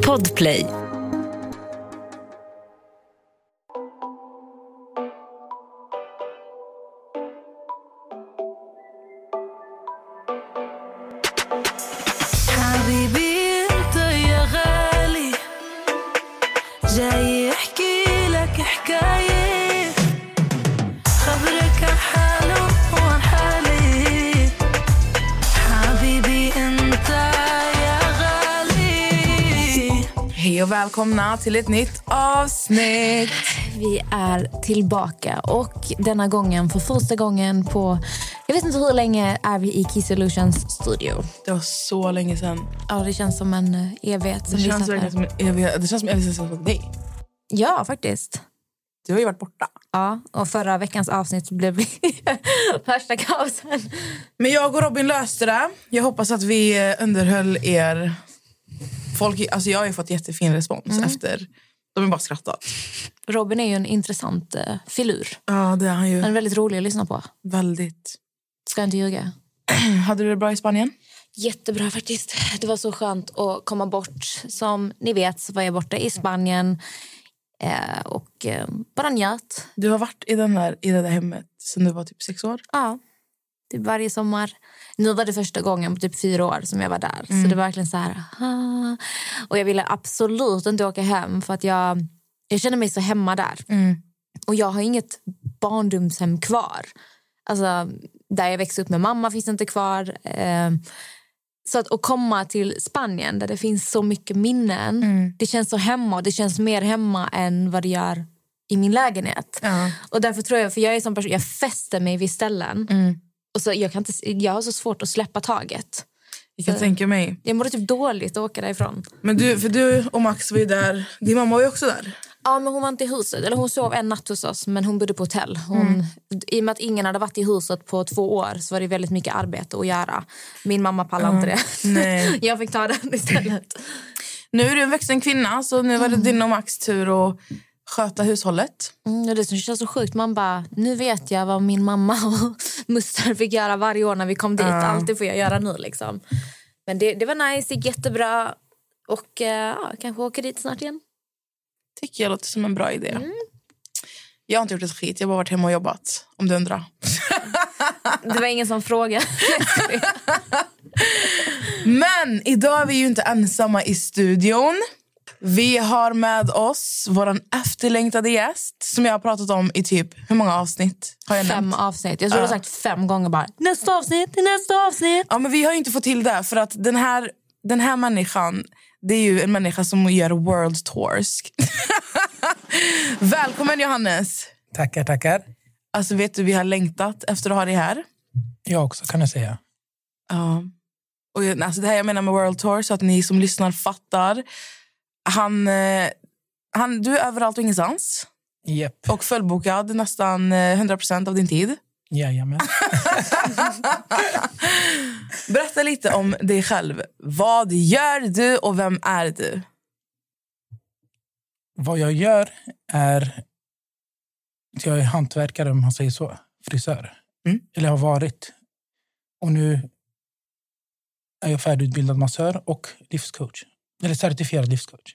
Podplay. Välkomna till ett nytt avsnitt. Vi är tillbaka och denna gången för första gången på jag vet inte hur länge är vi i Key Solutions studio. Det var så länge sedan. Ja, det känns som en eh, evighet. Som Det känns verkligen som en evighet. Det känns som en evighet sedan dig. Ja, faktiskt. Du har ju varit borta. Ja, och förra veckans avsnitt blev värsta kaosen. Men jag och Robin löste det. Jag hoppas att vi eh, underhöll er. Folk, alltså jag har fått jättefin respons efter. De har bara skrattat. Robin är ju en intressant uh, filur. Ja, det är han ju. Han är väldigt rolig att lyssna på. Väldigt. Ska jag inte ljuga. Hade du det bra i Spanien? Jättebra faktiskt. Det var så skönt att komma bort. Som ni vet så var jag borta i Spanien eh, och eh, bara njöt. Du har varit i, den där, i det där hemmet sedan du var typ sex år. Ja, typ varje sommar. Nu var det första gången på typ fyra år som jag var där. Så det var verkligen så här... Ah. Och jag ville absolut inte åka hem för att jag, jag känner mig så hemma där. Och jag har inget barndomshem kvar. Alltså, där jag växte upp med mamma finns inte kvar. Eh, så att, att komma till Spanien där det finns så mycket minnen. Det känns så hemma och det känns mer hemma än vad det gör i min lägenhet. Ja. Och därför tror jag, för jag är som person, jag fäster mig vid ställen. Och så, jag, kan inte, jag har så svårt att släppa taget. Jag kan tänka mig. Jag mår typ dåligt att åka därifrån. Men du, för du och Max var ju där. Din mamma var ju också där. Ja, men hon var inte i huset. Eller hon sov en natt hos oss, men hon bodde på hotell. Hon, I och med att ingen hade varit i huset på två år så var det väldigt mycket arbete att göra. Min mamma pallade inte det. Nej. Jag fick ta den istället. Nu är du en vuxen kvinna, så nu var det din och Max tur att sköta hushållet. Mm, det som känns så sjukt, man bara, nu vet jag vad min mamma och muster fick göra varje år när vi kom dit. Allt det får jag göra nu liksom. Men det, det var nice, gick jättebra. Och ja, kanske åker dit snart igen. tycker jag låter som en bra idé. Jag har inte gjort ett skit, jag har bara varit hemma och jobbat. Om du undrar. Det var ingen som frågade. Men idag är vi ju inte ensamma i studion. Vi har med oss vår efterlängtade gäst som jag har pratat om i typ, hur många avsnitt har jag fem nämnt? avsnitt. Jag tror du har sagt fem gånger bara, nästa avsnitt, nästa avsnitt. Ja, men vi har ju inte fått till det för att den här, den här människan det är ju en människa som gör world tours. Välkommen Johannes! Tackar, tackar. Alltså vet du, vi har längtat efter att ha dig här. Jag också kan jag säga. Ja. Och alltså det här jag menar med World Tour, så att ni som lyssnar fattar. Han, eh, han, du är överallt och ingenstans. Japp, Och fullbokad nästan eh, 100% av din tid. jajamän. Berätta lite om dig själv. Vad gör du och vem är du? Vad jag gör är jag är hantverkare, om man säger så. Frisör. Mm. Eller har varit. Och nu är jag färdigutbildad massör och livscoach. Eller certifierad livscoach.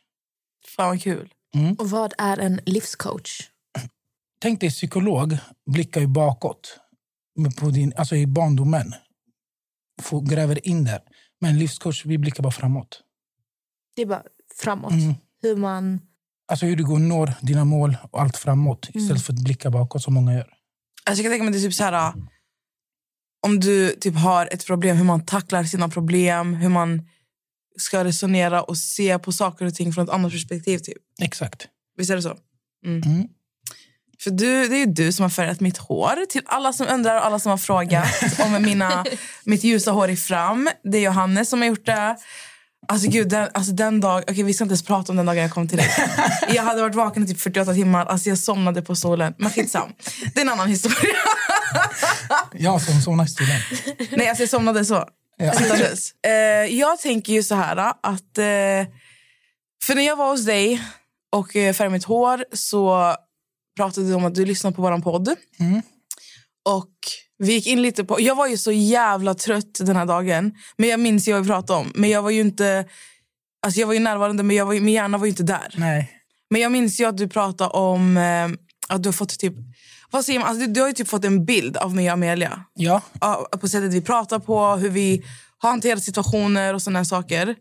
Fan vad kul. Och vad är en livscoach? Tänk dig psykolog blickar ju bakåt. På din, alltså i barndomen. Får, gräver in där. Men livscoach, vi blickar bara framåt. Det är bara framåt. Mm. Hur man... Alltså hur du går når dina mål och allt framåt istället för att blicka bakåt som många gör. Alltså jag kan tänka mig det är typ så här... Om du typ har ett problem, hur man tacklar sina problem. Hur man ska resonera och se på saker och ting från ett annat perspektiv. Typ. Exakt. Visst är det så? Mm. Mm. För du, det är ju du som har färgat mitt hår. Till alla som undrar och alla som har frågat om mina, mitt ljusa hår i fram. Det är Johannes som har gjort det. Alltså gud, den, alltså den dag, okay, vi ska inte ens prata om den dagen jag kom till dig. Jag hade varit vaken i typ 48 timmar. Alltså jag somnade på solen. Men skitsam. Det är en annan historia. Jag som somnade i stolen. Nej, alltså jag somnade så. Ja. Sittandes. Eh, jag tänker ju så här att... Eh, för när jag var hos dig och eh, färgade mitt hår så pratade du om att du lyssnade på vår podd. Mm. Och vi gick in lite på... Jag var ju så jävla trött den här dagen. Men jag minns vad vi pratade om. Men jag var ju inte... Alltså jag var ju närvarande men jag var, min hjärna var ju inte där. Nej. Men jag minns ju att du pratade om eh, att du har fått typ... Vad säger man? Alltså, du, du har ju typ fått en bild av mig och Amelia. Ja, Ja, På sättet vi pratar på, hur vi har hanterat situationer och såna här saker.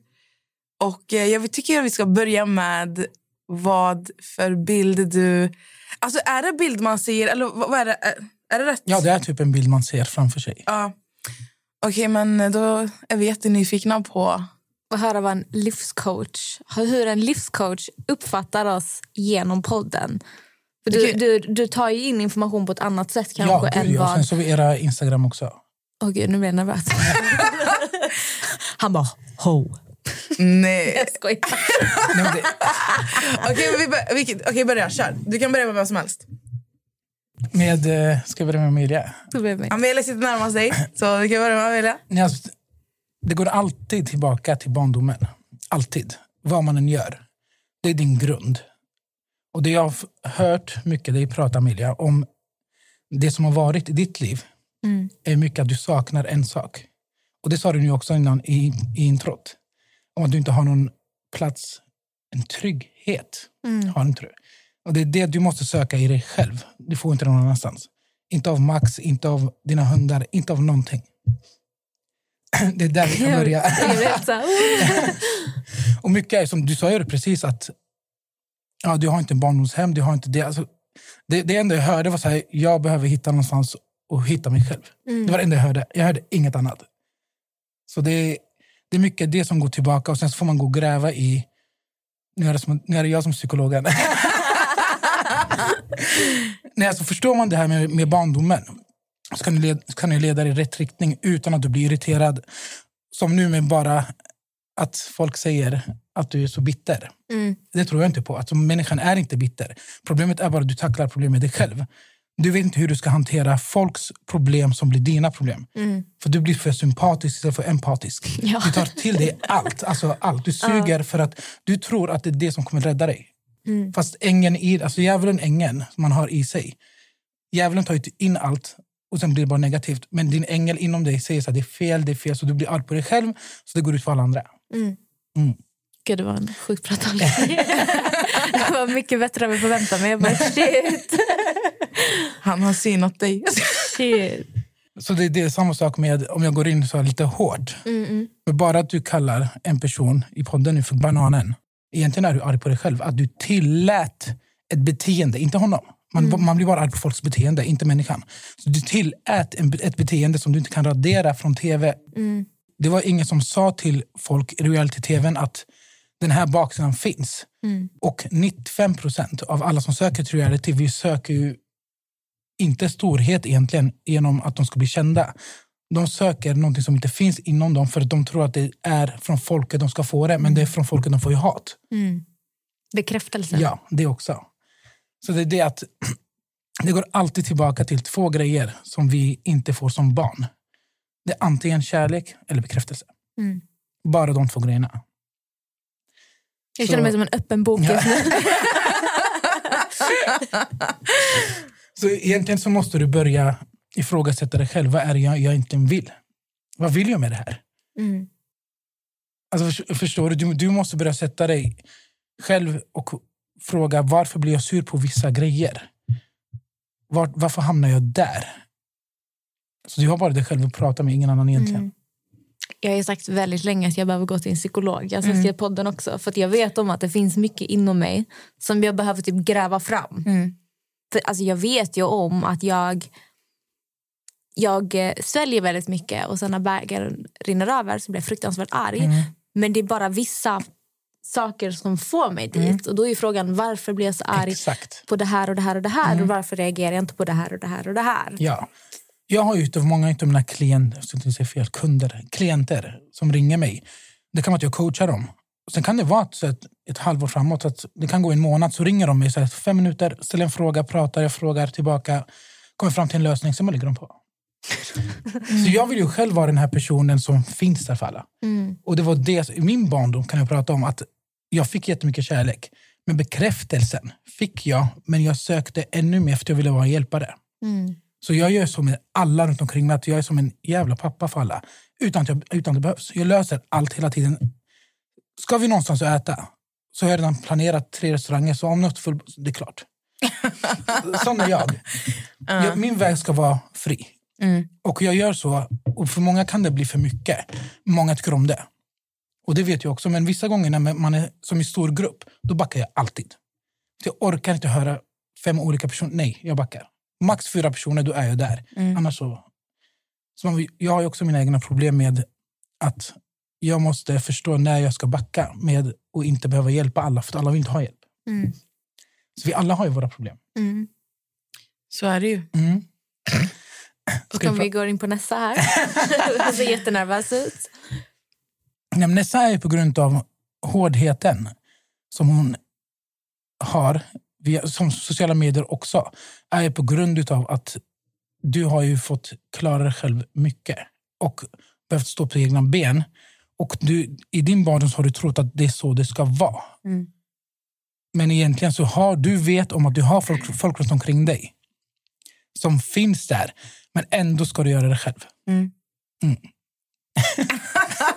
Och eh, jag tycker att vi ska börja med vad för bild du... Alltså är det bild man ser eller vad vad är det? Är, är det rätt? ja, det är typ en bild man ser framför sig. Ja. Okej, men då är vi jättenyfikna på... Och höra vad en livscoach, hur en livscoach uppfattar oss genom podden. För du, du, du tar ju in information på ett annat sätt Ja, kanske gud, än ja. vad... Sen så era Instagram också. Åh gud, nu blir jag nervös. Han bara, ho. Nej. Jag skojar. Okej, vi, bör- vi, okej, börja. Kör. Du kan börja med vem som helst. med, eh, ska jag börja med Amelia? Amelia sitter närmast dig, så vi kan börja med Amelia. Nej, alltså, det går alltid tillbaka till barndomen. Alltid. Vad man än gör. Det är din grund. Och det jag har hört mycket dig prata, Amelia, om det som har varit i ditt liv Mm. är mycket att du saknar en sak. Och det sa du nu också innan i, i introt. Om att du inte har någon plats, en trygghet. Mm. Har inte du? Och det är det du måste söka i dig själv. Du får inte någon annanstans. Inte av Max, inte av dina hundar, inte av någonting. Det är där vi kan börja. Och mycket är som du sa ju precis att ja, du har inte en barndomshem, du har inte det. Alltså, det, det enda jag hörde var så här, jag behöver hitta någonstans och hitta mig själv. Det var det enda jag hörde. Jag hörde inget annat. Så det, är- det är mycket det som går tillbaka och sen får man gå och gräva i... Nu är det, som, nu är det jag som psykologen. Nej, alltså förstår man det här med, med barndomen så kan du, led, så kan du leda dig i rätt riktning utan att du blir irriterad. Som nu med bara att folk säger att du är så bitter. Mm. Det tror jag inte på. Alltså, människan är inte bitter. Problemet är bara att du tacklar problemet dig själv. Du vet inte hur du ska hantera folks problem som blir dina problem. För du blir för sympatisk istället för empatisk. Ja. Du tar till dig allt. Alltså allt. Du suger för att du tror att det är det som kommer rädda dig. Fast ängeln i, alltså djävulen, ängeln som man har i sig. Djävulen tar ju in allt och sen blir det bara negativt. Men din ängel inom dig säger att det är fel, det är fel. Så du blir arg på dig själv, så det går ut på alla andra. Gud, det var en sjukt bra tolkning. Det var mycket bättre än jag förväntade mig. Jag bara, shit. Han har synat dig. shit. Så det, det är samma sak med om jag går in så lite hårt. Men bara att du kallar en person i podden nu för bananen. Egentligen är du arg på dig själv. Att du tillät ett beteende, inte honom. Man, man blir bara arg på folks beteende, inte människan. Så du tillät en, ett beteende som du inte kan radera från tv. Det var ingen som sa till folk i reality-tvn att den här baksidan finns. Och 95 procent av alla som söker till reality, vi söker ju inte storhet egentligen genom att de ska bli kända. De söker någonting som inte finns inom dem för att de tror att det är från folket de ska få det. Men det är från folket de får ju hat. Bekräftelse. Ja, det också. Så det är det att det går alltid tillbaka till två grejer som vi inte får som barn. Det är antingen kärlek eller bekräftelse. Mm. Bara de två grejerna. Jag känner Så- mig som en öppen bok just nu. Så egentligen så måste du börja ifrågasätta dig själv. Vad är det jag, jag egentligen vill? Vad vill jag med det här? Mm. Alltså, för- förstår du? du? Du måste börja sätta dig själv och fråga varför blir jag sur på vissa grejer? Var, varför hamnar jag där? Så du har bara dig själv att prata med, ingen annan egentligen. Mm. Jag har ju sagt väldigt länge att jag behöver gå till en psykolog. Jag det i podden också. För att jag vet om att det finns mycket inom mig som jag behöver typ gräva fram. För, alltså, jag vet ju om att jag, jag eh, sväljer väldigt mycket och sen när bägaren rinner över så blir jag fruktansvärt arg. Men det är bara vissa saker som får mig dit. Och då är frågan varför blir jag så arg Exakt. på det här och det här och det här och varför reagerar jag inte på det här och det här och det här. Ja. Jag har ju många av mina klienter, inte säga fel, kunder, klienter som ringer mig. Det kan vara att jag coachar dem. Sen kan det vara att, så ett, ett halvår framåt, att det kan gå en månad, så ringer de mig så här, fem minuter, ställer en fråga, pratar, jag frågar tillbaka, kommer fram till en lösning, sen bara lägger de på. Så jag vill ju själv vara den här personen som finns där för alla. Och det var det, i min barndom kan jag prata om att jag fick jättemycket kärlek. Men bekräftelsen fick jag, men jag sökte ännu mer för att jag ville vara en hjälpare. Så jag gör så med alla runt omkring mig, att jag är som en jävla pappa för alla. Utan att, jag, utan att det behövs. Jag löser allt hela tiden. ska vi någonstans och äta så har jag redan planerat tre restauranger. Så om något full, det är klart. Sån är jag. jag. Min väg ska vara fri. Mm. Och jag gör så. Och för många kan det bli för mycket. Många tycker om det. Och det vet jag också. Men vissa gånger när man är som i stor grupp, då backar jag alltid. Jag orkar inte höra fem olika personer. Nej, jag backar. Max fyra personer, då är jag där. Annars så... så jag har också mina egna problem med att jag måste förstå när jag ska backa med och inte behöva hjälpa alla, för alla vill inte ha hjälp. Mm. Så vi alla har ju våra problem. Mm. Så är det ju. Mm. Och om vi går in på nästa här. Du ser jättenervös ut. Nej, Nessa är på grund av hårdheten som hon har, via, som sociala medier också, är på grund av att du har ju fått klara dig själv mycket och behövt stå på egna ben. Och du, I din barndom har du trott att det är så det ska vara. Mm. Men egentligen så har du vet om att du har folk, folk runt omkring dig som finns där, men ändå ska du göra det själv. Mm. Mm.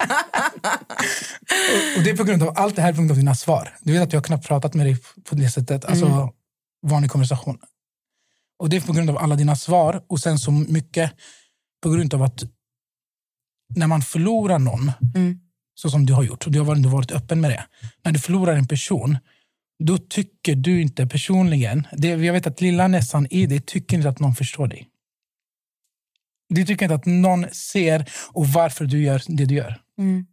och, och det är på grund av allt det här, på grund av dina svar. Du vet att jag har knappt pratat med dig på det sättet, alltså vanlig konversation. Och det är på grund av alla dina svar och sen så mycket på grund av att när man förlorar någon, Mm. så som du har gjort, och du har ändå varit öppen med det. När du förlorar en person, då tycker du inte personligen, det, jag vet att lilla nästan i dig tycker inte att någon förstår dig. Du tycker inte att någon ser och varför du gör det du gör. Mm.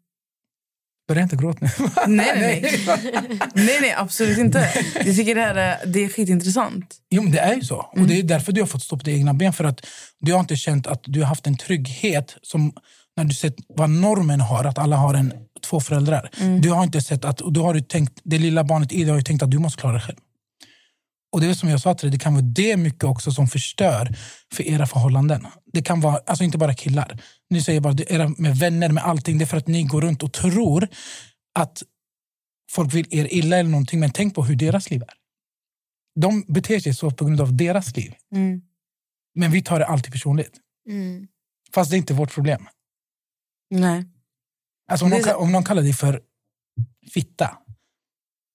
Börja inte gråta nu. Nej, nej, nej. nej, nej, absolut inte. Jag tycker det här är, det är skitintressant. Jo, men det är ju så. Och det är därför du har fått stå på dina egna ben. För att du har inte känt att du har haft en trygghet som när du sett vad normen har, att alla har en, två föräldrar. Du har inte sett att, och då har du tänkt, det lilla barnet i dig har ju tänkt att du måste klara dig själv. Och det är som jag sa till dig, det kan vara det mycket också som förstör för era förhållanden. Det kan vara, alltså inte bara killar. Ni säger bara det- era med vänner, med allting. Det är för att ni går runt och tror att folk vill er illa eller någonting. Men tänk på hur deras liv är. De beter sig så på grund av deras liv. Mm. Men vi tar det alltid personligt. Mm. Fast det är inte vårt problem. Nej. Alltså om, Det någon, så- om någon kallar dig för fitta,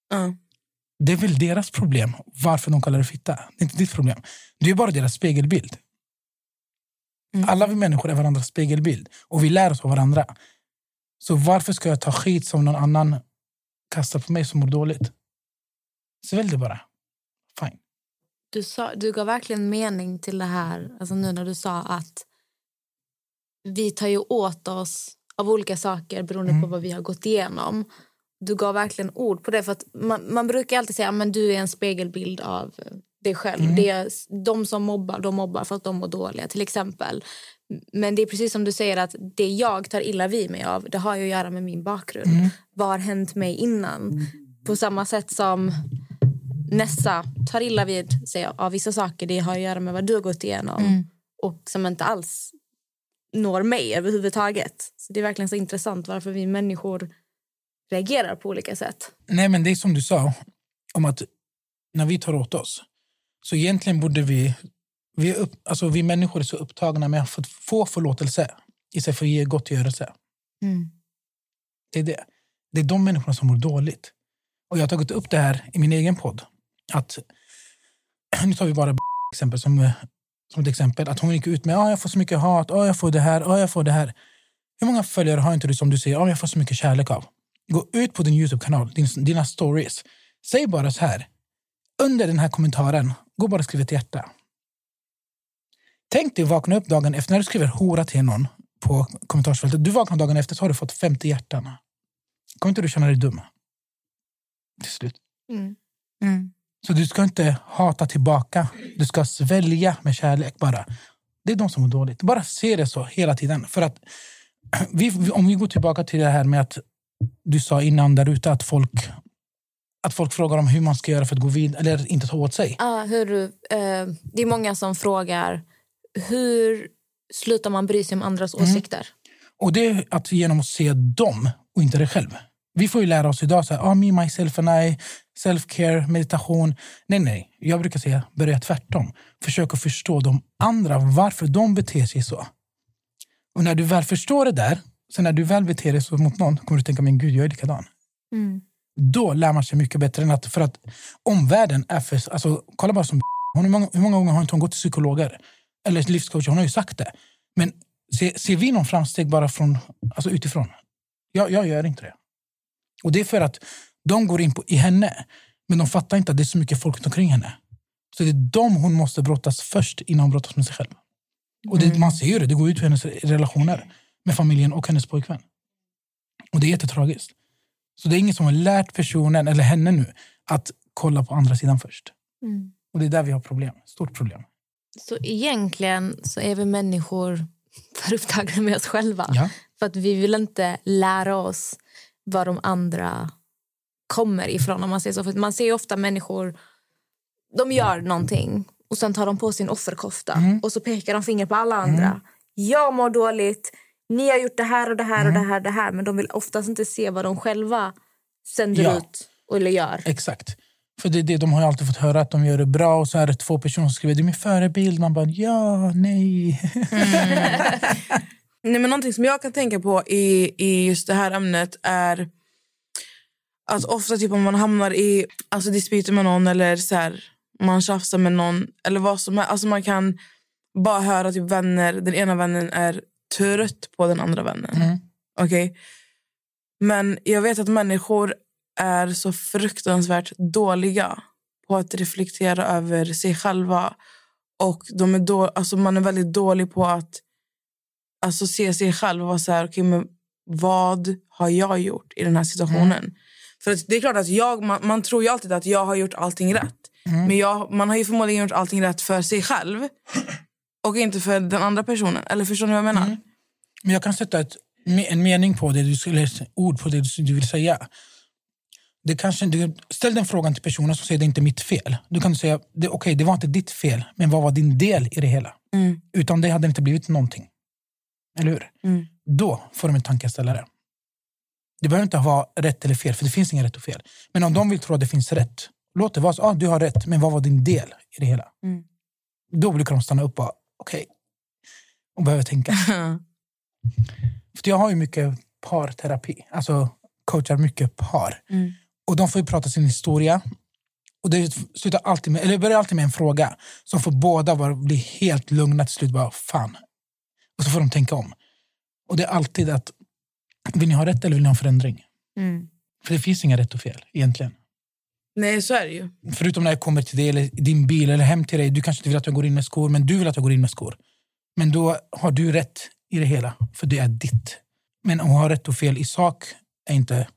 Ja. det är väl deras problem varför de kallar dig fitta. Det är inte ditt problem. Du är bara deras spegelbild. Mm. Alla vi människor är varandras spegelbild och vi lär oss av varandra. Så varför ska jag ta skit som någon annan kastar på mig som mår dåligt? Svälj det bara. Fine. Du, sa, du gav verkligen mening till det här alltså nu när du sa att vi tar ju åt oss av olika saker beroende på vad vi har gått igenom. Du gav verkligen ord på det. för att Man, man brukar alltid säga att du är en spegelbild av dig själv. Det är, de som mobbar, de mobbar för att de mår dåliga, till exempel. Men det är precis som du säger att det jag tar illa vid mig av det har ju att göra med min bakgrund. Vad har hänt mig innan? På samma sätt som Nessa tar illa vid sig av vissa saker. Det har att göra med vad du har gått igenom och som inte alls når mig överhuvudtaget. Så Det är verkligen så intressant varför vi människor reagerar på olika sätt. Nej, men det är som du sa, om att när vi tar åt oss, så egentligen borde vi... Vi, upp, alltså vi människor är så upptagna med att få- förlåtelse istället för att ge gottgörelse. Det är det. Det är de människorna som mår dåligt. Och Jag har tagit upp det här i min egen podd. Att, nu tar vi bara exempel som, som ett exempel. Att hon gick ut med att jag får så mycket hat, oh, jag får det här, oh, jag får det här. Hur många följare har inte du som du säger oh, jag får så mycket kärlek av? Gå ut på din Youtube-kanal, din, dina stories. Säg bara så här. Under den här kommentaren, gå bara och skriv ett hjärta. Tänk dig vakna upp dagen efter, när du skriver hora till någon på kommentarsfältet. Du vaknar dagen efter så har du fått 50 hjärtan. Kommer inte du känna dig dum? Till slut. Mm. Så du ska inte hata tillbaka. Du ska svälja med kärlek bara. Det är de som mår dåligt. Bara se det så hela tiden. För att vi- om vi går tillbaka till det här med att du sa innan där ute att folk, att folk frågar om hur man ska göra för att gå vidare eller inte ta åt sig. Ah, hur, eh, det är många som frågar hur slutar man bry sig om andras åsikter. Och det är att genom att se dem och inte dig själv. Vi får ju lära oss idag så här, ah, me, myself and I, self-care, meditation. Nej, nej. Jag brukar säga börja tvärtom. Försök att förstå de andra, varför de beter sig så. Och när du väl förstår det där, sen när du väl beter dig så mot någon, kommer du tänka, men gud, jag är likadan. Mm. Då lär man sig mycket bättre än att... För att omvärlden är för... Alltså, kolla bara som hon, hur, många, hur många gånger har inte hon gått till psykologer? Eller livscoacher? Hon har ju sagt det. Men ser, ser vi någon framsteg bara från, alltså utifrån? Jag, jag gör inte det. Och det är för att de går in på, i henne, men de fattar inte att det är så mycket folk runt omkring henne. Så det är dem hon måste brottas först innan hon brottas med sig själv. Och det, man ser ju det, det går ut för hennes relationer med familjen och hennes pojkvän. Och det är jättetragiskt. Så det är ingen som har lärt personen, eller henne nu, att kolla på andra sidan först. Mm. Och det är där vi har problem. Stort problem. Så egentligen så är vi människor för upptagna med oss själva. Ja. För att vi vill inte lära oss var de andra kommer ifrån. Om man, säger så. För man ser ofta människor, de gör någonting och sen tar de på sin offerkofta och så pekar de finger på alla andra. Jag mår dåligt, ni har gjort det här och det här och det här och det här. Men de vill oftast inte se vad de själva sänder Ja. ut eller gör. Exakt. För det, är det, de har ju alltid fått höra att de gör det bra och så är det två personer som skriver det är min förebild. Man bara ja, nej. Nej, men någonting som jag kan tänka på i, i just det här ämnet är att ofta typ om man hamnar i alltså, dispyter med någon eller så här, man tjafsar med någon eller vad som helst. Alltså, man kan bara höra typ vänner, den ena vännen är trött på den andra vännen. Mm. Okej? Men jag vet att människor är så fruktansvärt dåliga på att reflektera över sig själva. Och de är då, alltså man är väldigt dålig på att alltså se sig själv och vara så här, okej, men vad har jag gjort i den här situationen? För att det är klart att jag, man, man tror ju alltid att jag har gjort allting rätt. Men jag, man har ju förmodligen gjort allting rätt för sig själv och inte för den andra personen. Eller förstår ni vad jag menar? Men jag kan sätta ett, en mening på det du skulle, eller ett ord på det du vill säga. Det kanske, du, ställ den frågan till personen som säger det är inte mitt fel. Du kan säga det, okej, det var inte ditt fel, men vad var din del i det hela? Mm. Utan det hade inte blivit någonting. Eller hur? Mm. Då får de en tankeställare. Det behöver inte vara rätt eller fel, för det finns inget rätt och fel. Men om de vill tro att det finns rätt, låt det vara så. Ah, du har rätt, men vad var din del i det hela? Mm. Då brukar de stanna upp och okej. Och behöver tänka. För jag har ju mycket parterapi, alltså coachar mycket par. Mm. Och de får ju prata sin historia. Och det slutar alltid med, eller börjar alltid med en fråga som får båda bara bli helt lugna till slut. Bara, fan. Och så får de tänka om. Och det är alltid att, vill ni ha rätt eller vill ni ha förändring? Mm. För det finns inga rätt och fel egentligen. Nej, så är det ju. Förutom när jag kommer till dig eller din bil eller hem till dig. Du kanske inte vill att jag går in med skor, men du vill att jag går in med skor. Men då har du rätt i det hela, för det är ditt. Men att ha rätt och fel i sak är inte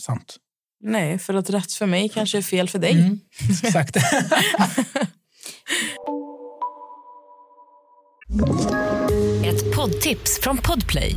sant. Nej, för att rätt för mig kanske är fel för dig. Mm, exakt. Ett poddtips från Podplay.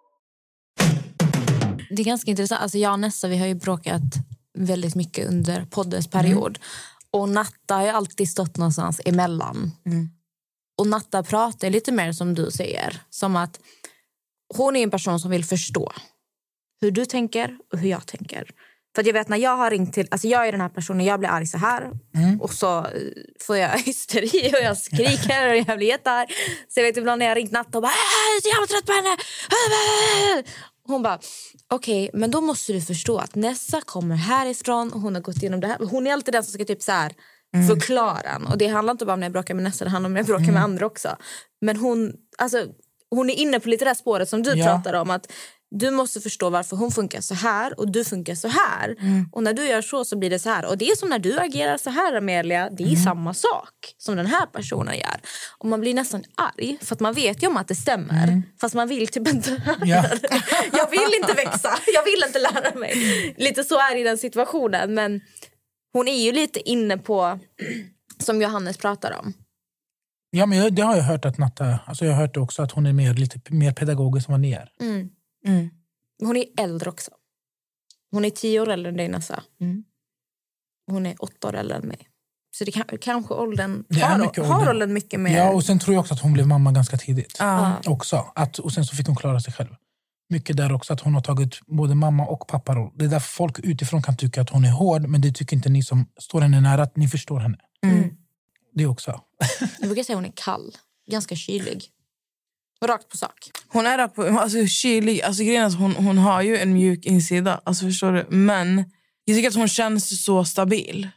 Det är ganska intressant. Alltså jag och Nessa vi har ju bråkat väldigt mycket under poddens period. Och Natta har alltid stått någonstans emellan. Och Natta pratar lite mer som du säger. Som att hon är en person som vill förstå hur du tänker och hur jag tänker. För jag vet när jag har ringt till, alltså jag är den här personen, jag blir arg så här och så eh, får jag hysteri och jag skriker och jag blir jättearg. Så jag vet ibland när jag har ringt Natta och bara "Äh, jag är trött på henne. Hon bara okej men då måste du förstå att Nessa kommer härifrån och hon har gått igenom det här. Hon är alltid den som ska typ så här förklara en. Och det handlar inte bara om när jag bråkar med Nessa, det handlar om när jag bråkar med andra också. Men hon, alltså, hon är inne på lite det spåret som du Ja. pratar om. att du måste förstå varför hon funkar så här och du funkar så här. Och när du gör så så blir det så här. Och det är som när du agerar så här Amelia, det är samma sak som den här personen gör. Och man blir nästan arg för att man vet ju om att det stämmer. Fast man vill typ inte Ja. Jag vill inte växa, jag vill inte lära mig. Lite så är i den situationen. Men hon är ju lite inne på, som Johannes pratar om. ja, men det har jag hört att Natta, alltså jag har hört också att hon är mer, lite mer pedagogisk än vad ni är. Mm. Mm. Hon är äldre också. Hon är tio år äldre än dig Nessa. hon är åtta år äldre än mig. Så det kan, kanske åldern Det har, mycket har ålder. åldern mycket mer. Ja, och sen tror jag också att hon blev mamma ganska tidigt. Ja. Också. Att, och sen så fick hon klara sig själv. Mycket där också att hon har tagit både mamma och papparoll. Det är därför folk utifrån kan tycka att hon är hård, men det tycker inte ni som står henne nära, att ni förstår henne. Mm. Det också. Jag brukar säga hon är kall. Ganska kylig. Rakt på sak. Hon är rakt på, alltså, kylig. Alltså, grejen är att hon, hon har ju en mjuk insida. Alltså, förstår du? Men jag tycker att hon känns så stabil.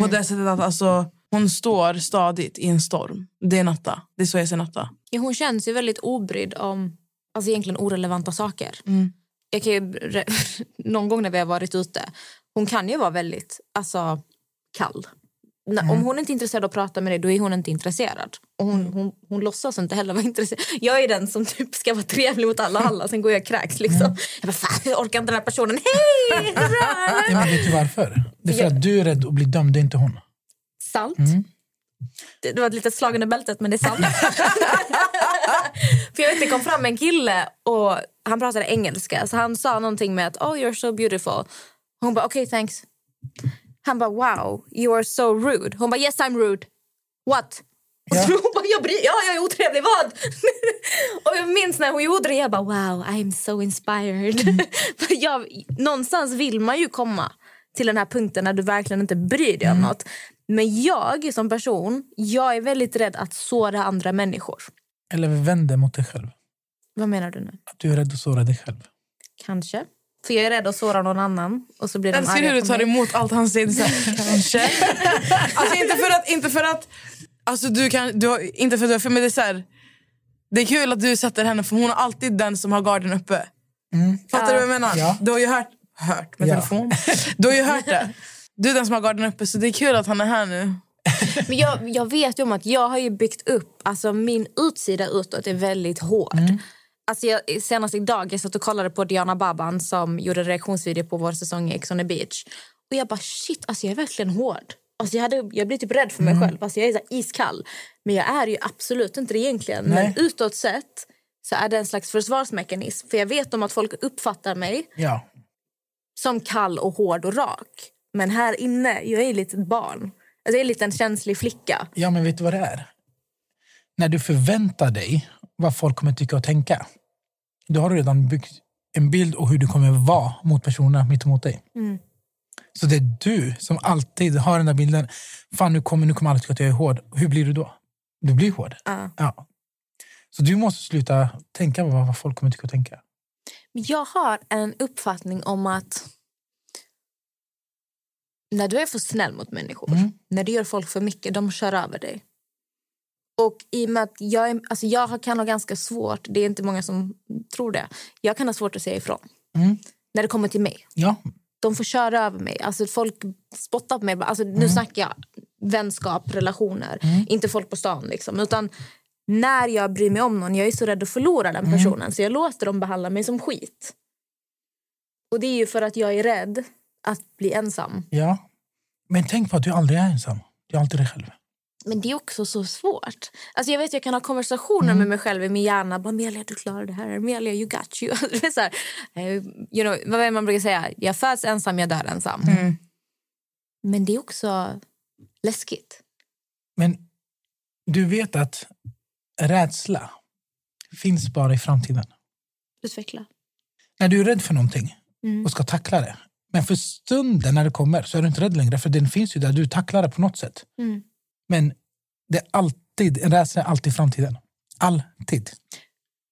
På det sättet att alltså, hon står stadigt i en storm. Det är Natta. Det är så jag ser Natta. Ja, hon känns ju väldigt obrydd om alltså egentligen orelevanta saker. Mm. Jag kan ju, någon gång när vi har varit ute, hon kan ju vara väldigt alltså, kall. När- Om hon inte är intresserad av att prata med dig, då är hon inte intresserad. Och hon, hon, hon låtsas inte heller vara intresserad. Jag är den som typ ska vara trevlig mot alla alla, sen går jag och kräks. Liksom. Jag bara, fan, jag orkar inte den här personen. Hej! Är det bra, eller?" Ja, men vet du varför? Det är för Ja. att du är rädd att bli dömd, det är inte hon. Sant. Det, det var ett litet slag under bältet, men det är sant. För jag vet, det kom fram en kille och han pratade engelska. Så han sa någonting med att oh, you're so beautiful. Hon bara okay thanks. Han bara wow, you are so rude. Hon bara yes I'm rude. What? Och Ja. så hon bara, jag, bryr, ja, jag är otrevlig, vad? och jag minns när hon gjorde det, jag bara wow, I'm so inspired. För jag, någonstans vill man ju komma till den här punkten när du verkligen inte bryr dig om något. Men jag som person, jag är väldigt rädd att såra andra människor. Eller vänd dig mot dig själv. Vad menar du nu? Att du är rädd att såra dig själv. Kanske. För jag är rädd att såra någon annan. Och så blir Jag de älskar hur du tar emot allt han säger. Så här, kanske. alltså, inte för att... Inte för att alltså, du kan, du har, inte för att du har men det är så här, Det är kul att du sätter henne, för hon är alltid den som har garden uppe. Fattar du vad jag menar? Ja. Du har ju hört... Hört med Ja. telefon. Du har ju hört det. Du är den som har garden uppe, så det är kul att han är här nu. Men jag, jag vet ju om att jag har ju byggt upp... Alltså min utsida utåt är väldigt hård. Alltså jag, senast idag jag satt och kollade på Diana Baban som gjorde en reaktionsvideo på vår säsong i Ex on the beach. Och jag bara shit, alltså jag är verkligen hård. Alltså jag, hade, jag blir typ rädd för mig själv. Alltså jag är så iskall. Men jag är ju absolut inte det egentligen. Nej. Men utåt sett så är det en slags försvarsmekanism. För jag vet om att folk uppfattar mig Ja. som kall och hård och rak. Men här inne, jag är ett litet barn. Alltså jag är en liten känslig flicka. ja, men vet du vad det är? När du förväntar dig vad folk kommer tycka och tänka, då har du redan byggt en bild av hur du kommer vara mot personerna mitt emot dig. Så det är du som alltid har den där bilden. Fan, nu kommer, nu kommer alla tycka att jag är hård. Hur blir du då? Du blir hård. Ja. Ja. Så du måste sluta tänka på vad folk kommer tycka och tänka. Men jag har en uppfattning om att när du är för snäll mot människor, när du gör folk för mycket, de kör över dig. Och i och med att jag, är, alltså jag kan ha ganska svårt, det är inte många som tror det, jag kan ha svårt att säga ifrån. När det kommer till mig. Ja, De får köra över mig. Alltså folk spottar på mig. Alltså, Nu snackar jag vänskap, relationer. Inte folk på stan. Liksom. Utan när jag bryr mig om någon, jag är så rädd att förlora den personen. Så jag låter dem behandla mig som skit. Och det är ju för att jag är rädd att bli ensam. ja. Men tänk på att du aldrig är ensam. Du är alltid dig själv. Men det är också så svårt. Alltså jag vet jag kan ha konversationer med mig själv i min hjärna. Bara, du klarar det här. Amelia, you got you. Det är så här, eh, you know, vad man brukar säga? Jag föds ensam, jag dör ensam. Men det är också läskigt. Men du vet att rädsla finns bara i framtiden. Utveckla. När du är rädd för någonting och ska tackla det. Men för stunden när det kommer så är du inte rädd längre. För den finns ju där. Du tacklar det på något sätt. Mm. Men det är alltid, en rädsla är alltid framtiden. Alltid.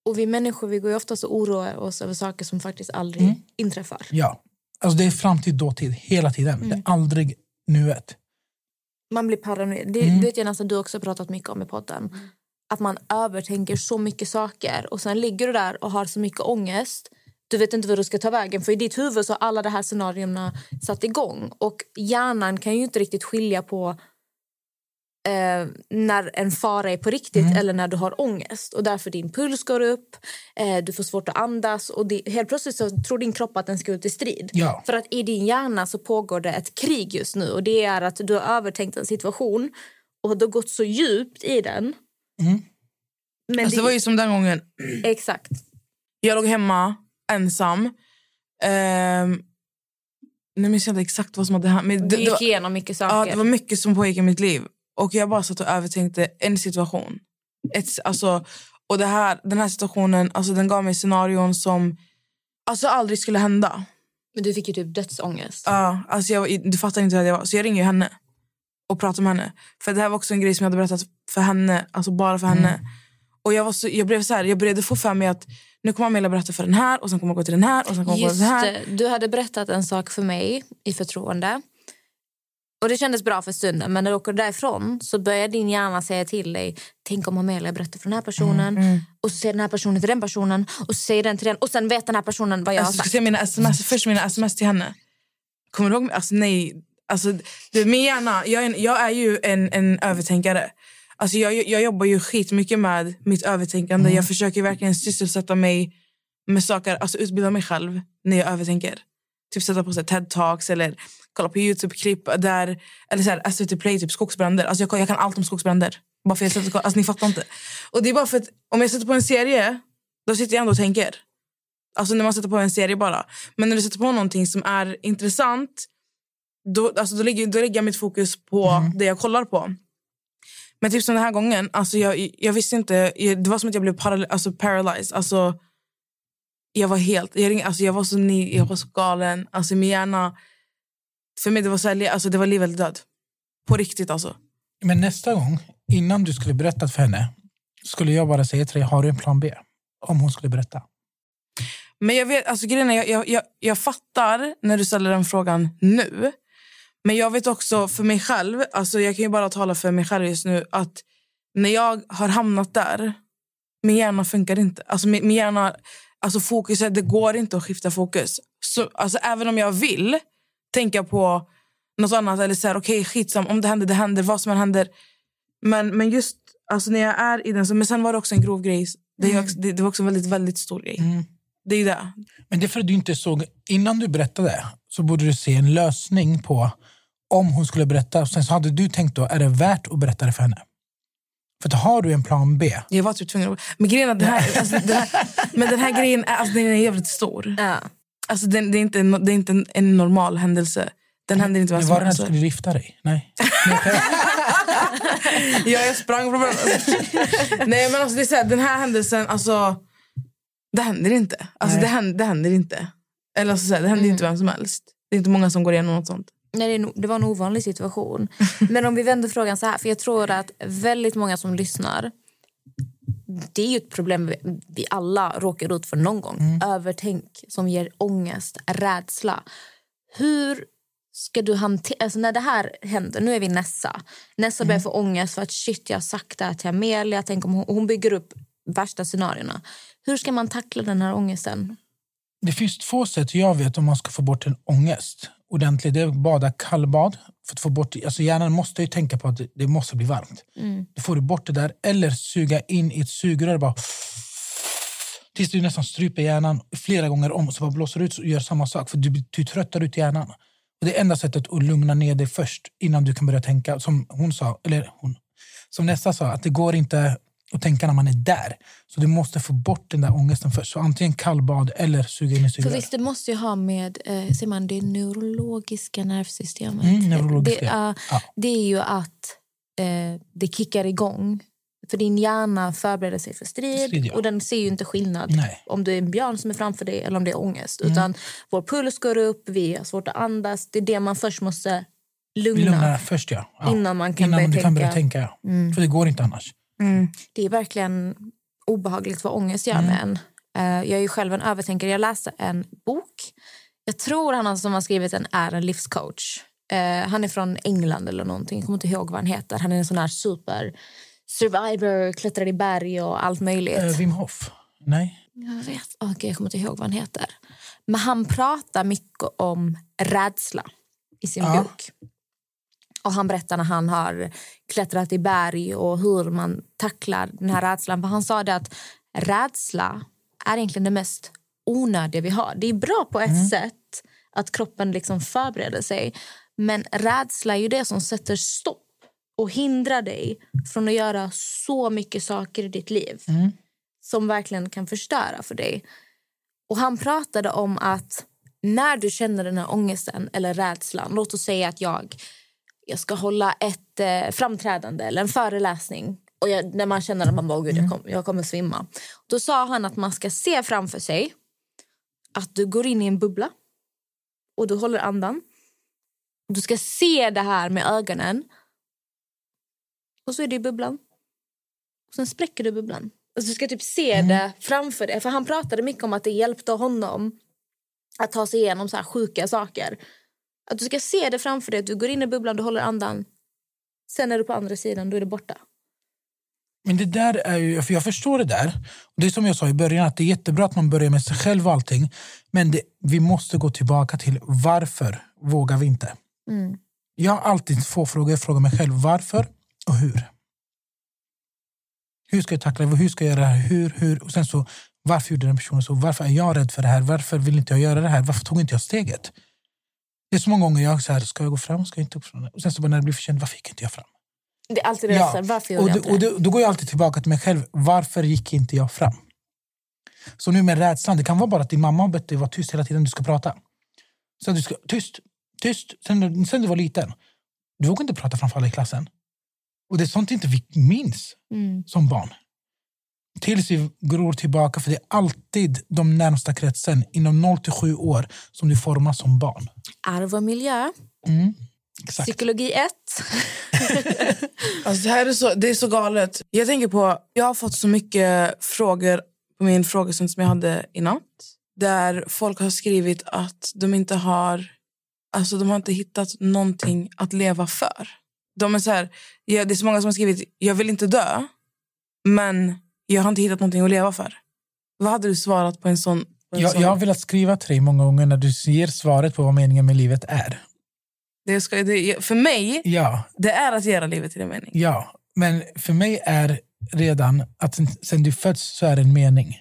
Och vi människor vi går ju ofta och oroar oss över saker som faktiskt aldrig inträffar. Ja. Alltså det är framtid, dåtid. Hela tiden. Det är aldrig nuet. Man blir paranoid. Det Mm. vet jag nästan du också har pratat mycket om i podden. Att man övertänker så mycket saker och sen ligger du där och har så mycket ångest. Du vet inte vad du ska ta vägen för i ditt huvud så har alla de här scenarierna satt igång och hjärnan kan ju inte riktigt skilja på eh, när en fara är på riktigt Mm. eller när du har ångest. Och därför din puls går upp, eh, du får svårt att andas och det, helt plötsligt så tror din kropp att den ska ut i strid. Ja. För att i din hjärna så pågår det ett krig just nu och det är att du har övertänkt en situation och du har gått så djupt i den. Men Alltså, det var ju som den gången Exakt. jag låg hemma ensam. Ehm, Nu minns jag inte exakt vad som hade hänt. Men Du det, det, gick var, igenom mycket saker. ja, det var mycket som pågick i mitt liv. Och jag bara satt och övertänkte en situation. Ett, alltså, och det här, den här situationen alltså, den gav mig scenarion som alltså, aldrig skulle hända. Men du fick ju typ dödsångest. Ja, alltså jag, du fattar inte hur jag var. Så jag ringer ju henne och pratar med henne. För det här var också en grej som jag hade berättat för henne, alltså bara för henne. Och jag, var så, jag blev så här, jag började få för mig att nu kommer Amelia berätta för den här och sen kommer jag gå till den här och sen kommer jag gå till den här. det, du hade berättat en sak för mig i förtroende. Och Det kändes bra för stunden, men när du åker därifrån så börjar din hjärna säga till dig Tänk om Amelia berättar för den här personen Mm, och så säger den här personen till den personen och så säger den till den och sen vet den här personen vad jag Alltså, har ska sagt. se mina sms, först mina sms till henne. Kommer du ihåg? Alltså, nej. Alltså, det, min hjärna, jag, är en, jag är ju en, en övertänkare. Alltså, jag, jag jobbar ju skitmycket med mitt övertänkande. Jag försöker verkligen sysselsätta mig med saker, alltså utbilda mig själv när jag övertänker. Typ sätta på TED-talks eller kolla på Youtube-klipp där, eller så här, SVT Play, typ skogsbränder. Alltså, jag, kan- jag kan allt om skogsbränder. Bara för jag sätter, alltså, ni fattar inte. Och det är bara för att om jag sätter på en serie, då sitter jag ändå och tänker. Alltså när man sätter på en serie bara. Men när du sätter på någonting som är intressant då, alltså, då, lägger, då lägger jag mitt fokus på det jag kollar på. Men typ som den här gången, alltså, jag, jag visste inte... Det var som att jag blev paral, alltså, paralyzed. Alltså, jag var helt... Jag, ring, alltså, jag var så ny, jag var så galen. Alltså, min hjärna... För mig det var så här, alltså, det var liv eller död. På riktigt alltså. Men nästa gång, innan du skulle berätta för henne, skulle jag bara säga till dig, har du en plan B? Om hon skulle berätta. Men jag vet, alltså grejen är, jag, jag, jag, fattar när du ställer den frågan nu. Men jag vet också för mig själv, alltså jag kan ju bara tala för mig själv just nu, att när jag har hamnat där, min hjärna funkar inte. Alltså min, min hjärna, alltså fokuset, det går inte att skifta fokus. Så, alltså även om jag vill tänka på något annat eller så här, okej skitsam, om det händer, det händer, vad som än händer. Men, men just alltså när jag är i den, så, men sen var det också en grov grej. Det, är också, det, det var också en väldigt, väldigt stor grej. Det är det. Men det är för att du inte såg, innan du berättade så borde du se en lösning på om hon skulle berätta. Sen så hade du tänkt då, är det värt att berätta det för henne? För att har du en plan B, Jag var typ tvungen att... Men grejen är den här, alltså, den här, men den här grejen är, alltså, den är jävligt stor. Ja. Alltså, den, det är inte, en, det är inte en, en normal händelse. Den händer inte det som var att helst. du skulle gifta dig? Nej. Ja, jag sprang från. Nej, men alltså, det är så här, den här händelsen, alltså, det händer inte. Alltså, Nej. det, händer, det händer inte. Eller alltså, så här, det händer inte vem som helst. Det är inte många som går igenom något sånt. Nej, det, är no- det var en ovanlig situation. Men om vi vänder frågan så här, för jag tror att väldigt många som lyssnar det är ju ett problem vi, alla råkar ut för någon gång. Övertänk som ger ångest, rädsla. Hur ska du hantera... Alltså när det här händer, nu är vi Nessa. Nessa börjar få ångest för att shit, jag har sagt det här till Amelia. Tänk om hon, hon bygger upp värsta scenarierna. Hur ska man tackla den här ångesten? Det finns två sätt jag vet om man ska få bort en ångest ordentligt. Det är bada kallbad. För att få bort, alltså hjärnan måste ju tänka på att det, måste bli varmt. Då får du bort det där. Eller suga in i ett sugrör bara tills du nästan stryper hjärnan flera gånger om. Så bara blåser ut och gör samma sak. För du, du tröttar ut hjärnan. Och det är enda sättet att lugna ner dig först innan du kan börja tänka. Som hon sa, eller hon, som nästa sa, att det går inte att tänka när man är där. Så du måste få bort den där ångesten först. Så antingen kallbad eller suga in i För sugrör. visst, det måste ju ha med eh, ser man, det neurologiska nervsystemet. Mm, neurologiska, det, ja, ja. det är ju att eh, det kickar igång. För din hjärna förbereder sig för strid, Strid, ja. och den ser ju inte skillnad Nej. Mm. om det är en björn som är framför dig eller om det är ångest. Utan vår puls går upp, vi har svårt att andas. Det är det man först måste lugna. Lugna först, ja. ja. Innan man kan Innan börja du kan börja tänka. tänka. Ja. För det går inte annars. Det är verkligen obehagligt vad ångest gör Mm. med en. Eh, Jag är ju själv en övertänkare. Jag läste en bok. Jag tror han som har skrivit den är en livscoach. Eh, Han är från England eller någonting. Jag kommer inte ihåg vad han heter. Han är en sån här super survivor, klättrar i berg och allt möjligt. Eh, Wim Hof? Nej? Jag vet. Okej, jag kommer inte ihåg vad han heter. Men han pratar mycket om rädsla i sin Ja. bok. Och Han berättar när han har klättrat i berg och hur man tacklar den här rädslan. För han sa det att rädsla är egentligen det mest onödiga vi har. Det är bra på ett sätt att kroppen liksom förbereder sig. Men rädsla är ju det som sätter stopp och hindrar dig från att göra så mycket saker i ditt liv som verkligen kan förstöra för dig. Och Han pratade om att när du känner den här ångesten eller rädslan, låt oss säga att jag, jag ska hålla ett eh, framträdande eller en föreläsning och jag, när man känner att man bara, "Åh, gud, jag, kom, jag kommer svimma. Då sa han att man ska se framför sig att du går in i en bubbla och du håller andan. Du ska se det här med ögonen och så är det i bubblan. Och sen spräcker du bubblan. Alltså du ska typ se det framför dig. För han pratade mycket om att det hjälpte honom att ta sig igenom så här sjuka saker. Att du ska se det framför dig, att du går in i bubblan, du håller andan. Sen är du på andra sidan, då är det borta. Men det där är ju, för jag förstår det där. Det är som jag sa i början, att det är jättebra att man börjar med sig själv och allting. Men det, vi måste gå tillbaka till varför vågar vi inte? Jag har alltid två frågor. Jag frågar mig själv varför och hur. Hur ska jag tackla det? Hur ska jag göra det här? Hur, hur? Och sen så, varför gjorde den personen så? Varför är jag rädd för det här? Varför vill inte jag göra det här? Varför tog inte jag steget? Det är så många gånger jag så här, ska jag gå fram? Ska jag inte gå fram? Och sen så bara när det blir för sent, varför gick inte jag fram? Det är alltid det Ja, varför och gjorde jag då, inte och det? då, går jag alltid tillbaka till mig själv. Varför gick inte jag fram? Så nu med rädslan, det kan vara bara att din mamma har bett dig vara tyst hela tiden du ska prata. Så att du ska, tyst, tyst. Sen, sen du var liten, du vågar inte prata framför alla i klassen. Och det är sånt inte vi minns Mm. som barn. Tills vi går tillbaka, för det är alltid de närmsta kretsen inom 0 till 7 år som du formas som barn. Arv och miljö, Mm. Exakt. psykologi 1. Alltså det här är så, det är så galet. Jag tänker på, jag har fått så mycket frågor på min frågestund som jag hade i natt. Där folk har skrivit att de inte har, alltså de har inte hittat någonting att leva för. De är så här, ja, det är så många som har skrivit, jag vill inte dö, men jag har inte hittat någonting att leva för. Vad hade du svarat på en sån? På en Jag, sån? jag har velat skriva till dig många gånger när du ger svaret på vad meningen med livet är. det ska, det, för mig, Ja, det är att göra livet till en mening. ja. Men för mig är redan att sen, sen du föds så är det en mening.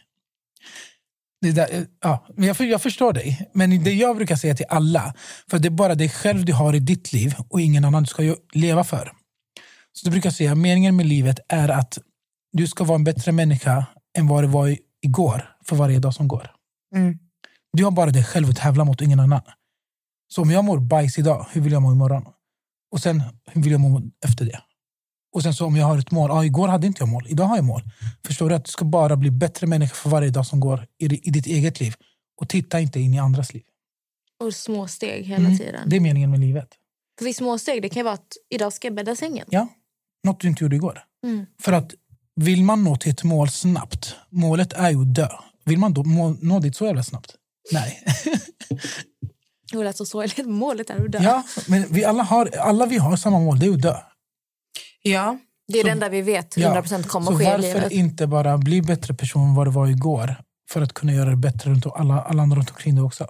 Det där, ja, men jag, jag förstår dig, men det jag brukar säga till alla, för det är bara dig själv du har i ditt liv och ingen annan du ska leva för. Så du brukar säga meningen med livet är att du ska vara en bättre människa än vad du var igår för varje dag som går. Mm. Du har bara dig själv att tävla mot ingen annan. Så om jag mår bajs idag, hur vill jag må imorgon? Och sen, hur vill jag må efter det? Och sen så om jag har ett mål, ja, igår hade inte jag mål, idag har jag mål. Förstår du att du ska bara bli bättre människa för varje dag som går i, di- i ditt eget liv. Och titta inte in i andras liv. Och små steg hela Mm. tiden. Det är meningen med livet. För vid små steg det kan ju vara att idag ska jag bädda sängen. Ja, något du inte gjorde igår. Mm. För att vill man nå till ett mål snabbt, målet är ju att dö. Vill man då må, nå dit så jävla snabbt? Nej. Det lät så sorgligt. Målet är att dö. ja, men vi alla, har, alla vi har samma mål, det är att dö. Ja, Det är Så- det enda vi vet Ja, 100% kommer så att ske i varför livet. inte bara bli bättre person än vad du var igår för att kunna göra det bättre runt alla, alla andra runt omkring dig också? Ett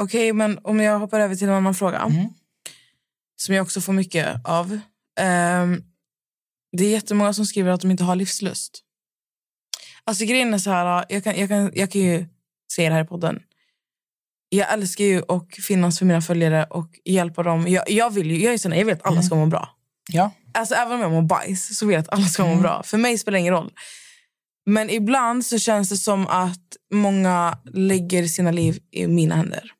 Okej, men om jag hoppar över till en annan fråga. Som jag också får mycket av. Ehm, det är jättemånga som skriver att de inte har livslust. Alltså grejen är så här, jag kan, jag kan, jag kan ju säga det här i podden. Jag älskar ju att finnas för mina följare och hjälpa dem. Jag, jag vill ju, jag är sån, jag vill att alla ska må bra. Ja, Alltså även om jag mår bajs så vill jag att alla ska må bra. För mig spelar det ingen roll. Men ibland så känns det som att många lägger sina liv i mina händer.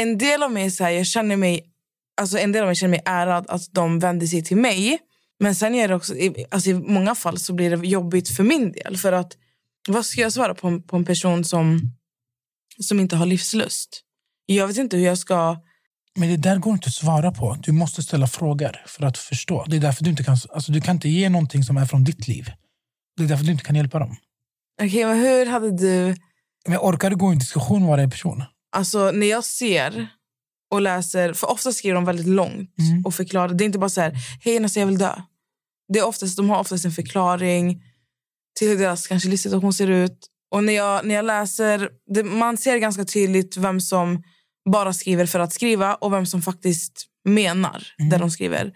En del av mig så här, jag känner mig, alltså en del av mig känner mig ärad att de vänder sig till mig. Men sen är det också, alltså i många fall så blir det jobbigt för min del. För att vad ska jag svara på en, på en person som, som inte har livslust? Jag vet inte hur jag ska... men det där går inte att svara på. Du måste ställa frågor för att förstå. Det är därför du inte kan, alltså du kan inte ge någonting som är från ditt liv. Det är därför du inte kan hjälpa dem. Okej, men hur hade du... Men orkar du gå i en diskussion med varje person? Alltså när jag ser och läser, för ofta skriver de väldigt långt Mm. och förklarar. Det är inte bara så här, hej Nessa jag vill dö. Det är oftast, de har oftast en förklaring. till hur deras kanske livssituation ser ut. Och när jag, när jag läser, det, man ser ganska tydligt vem som bara skriver för att skriva och vem som faktiskt menar det de skriver.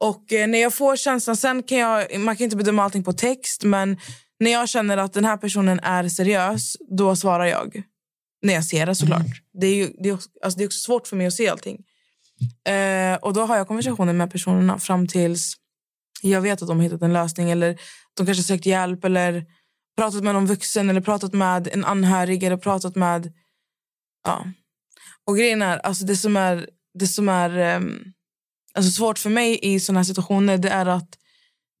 Och eh, när jag får känslan, sen kan jag, man kan inte bedöma allting på text, men när jag känner att den här personen är seriös, då svarar jag. När jag ser det såklart. Det, är ju, det, är också, alltså det är också svårt för mig att se allting. Eh, och då har jag konversationer med personerna fram tills jag vet att de har hittat en lösning eller de kanske sökt hjälp eller pratat med någon vuxen eller pratat med en anhörig eller pratat med... Ja. Och grejen är, alltså det som är, det som är ehm, alltså svårt för mig i såna här situationer det är att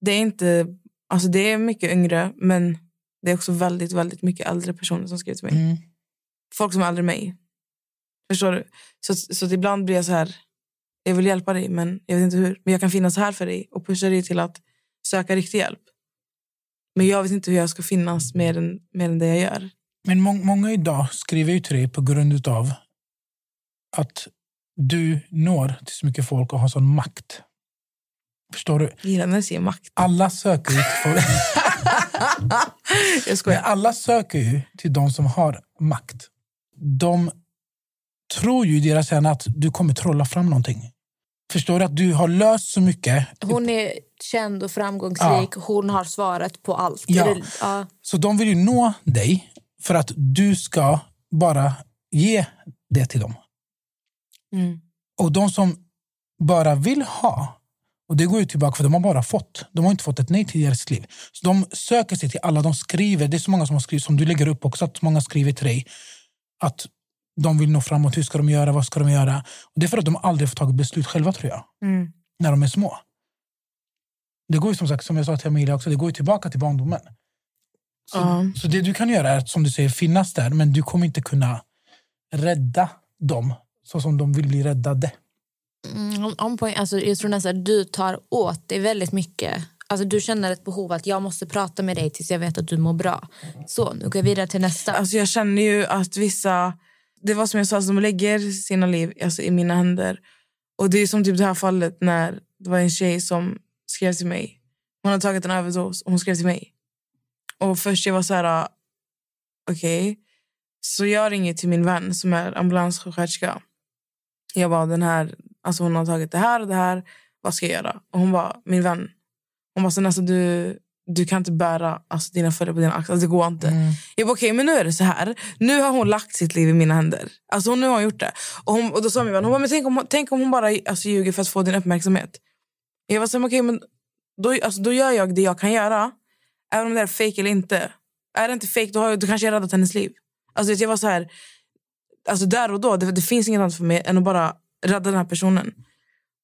det är inte... Alltså det är mycket yngre men det är också väldigt, väldigt mycket äldre personer som skriver till mig. Mm. Folk som är äldre än mig. Förstår du? Så, så ibland blir jag så här... Jag vill hjälpa dig, men jag vet inte hur. Men jag kan finnas här för dig och pusha dig till att söka riktig hjälp. Men jag vet inte hur jag ska finnas mer än, mer än det jag gör. Men må många idag skriver ju till dig på grund av att du når till så mycket folk och har sån makt. Förstår du? Jag gillar när jag säger makt. Alla söker ju till folk. Alla söker ju till de som har makt. De tror ju i deras hjärna att du kommer trolla fram någonting. Förstår du? Att du har löst så mycket. Hon är känd och framgångsrik. Hon har svaret på allt. Ja. Ja. Så de vill ju nå dig för att du ska bara ge det till dem. Mm. Och de som bara vill ha, och det går ju tillbaka för de har bara fått. De har inte fått ett nej till deras liv. Så de söker sig till alla, de skriver. Det är så många som har skrivit, som du lägger upp också, att många skriver till dig att de vill nå framåt. Hur ska de göra? Vad ska de göra? Och det är för att de aldrig får tagit beslut själva tror jag, Mm. när de är små. Det går ju som sagt, som jag sa till Amelia också, det går ju tillbaka till barndomen. Så, Ja. så det du kan göra är att, som du säger, finnas där, men du kommer inte kunna rädda dem så som de vill bli räddade. Mm, om, om poäng, alltså, jag tror nästan att du tar åt dig väldigt mycket. Alltså, du känner ett behov att jag måste prata med dig tills jag vet att du mår bra. Så, nu går jag vidare till nästa. Alltså jag känner ju att vissa... Det var som jag sa, alltså de lägger sina liv alltså, i mina händer. Och det är som typ det här fallet när det var en tjej som skrev till mig. Hon hade tagit en överdos och hon skrev till mig. Och först jag var så här... Ah, okej. Okay. Så jag ringer till min vän som är ambulanssjuksköterska. Jag bara, den här, alltså hon har tagit det här och det här. Vad ska jag göra? Och hon bara, min vän. Hon bara, så nästan du, du kan inte bära alltså, dina fötter på dina axlar. Alltså, det går inte. Jag bara, okej, men nu är det så här. Nu har hon lagt sitt liv i mina händer. Alltså nu har hon gjort det. Och, hon, och då sa min vän, hon bara, men tänk om, tänk om hon bara alltså, ljuger för att få din uppmärksamhet. Jag var så här, men okej, men då, alltså, då gör jag det jag kan göra. Även om det är fake eller inte. Är det inte fake, då, har jag, då kanske jag räddat hennes liv. Alltså, jag var så här, alltså där och då, det, det finns inget annat för mig än att bara rädda den här personen.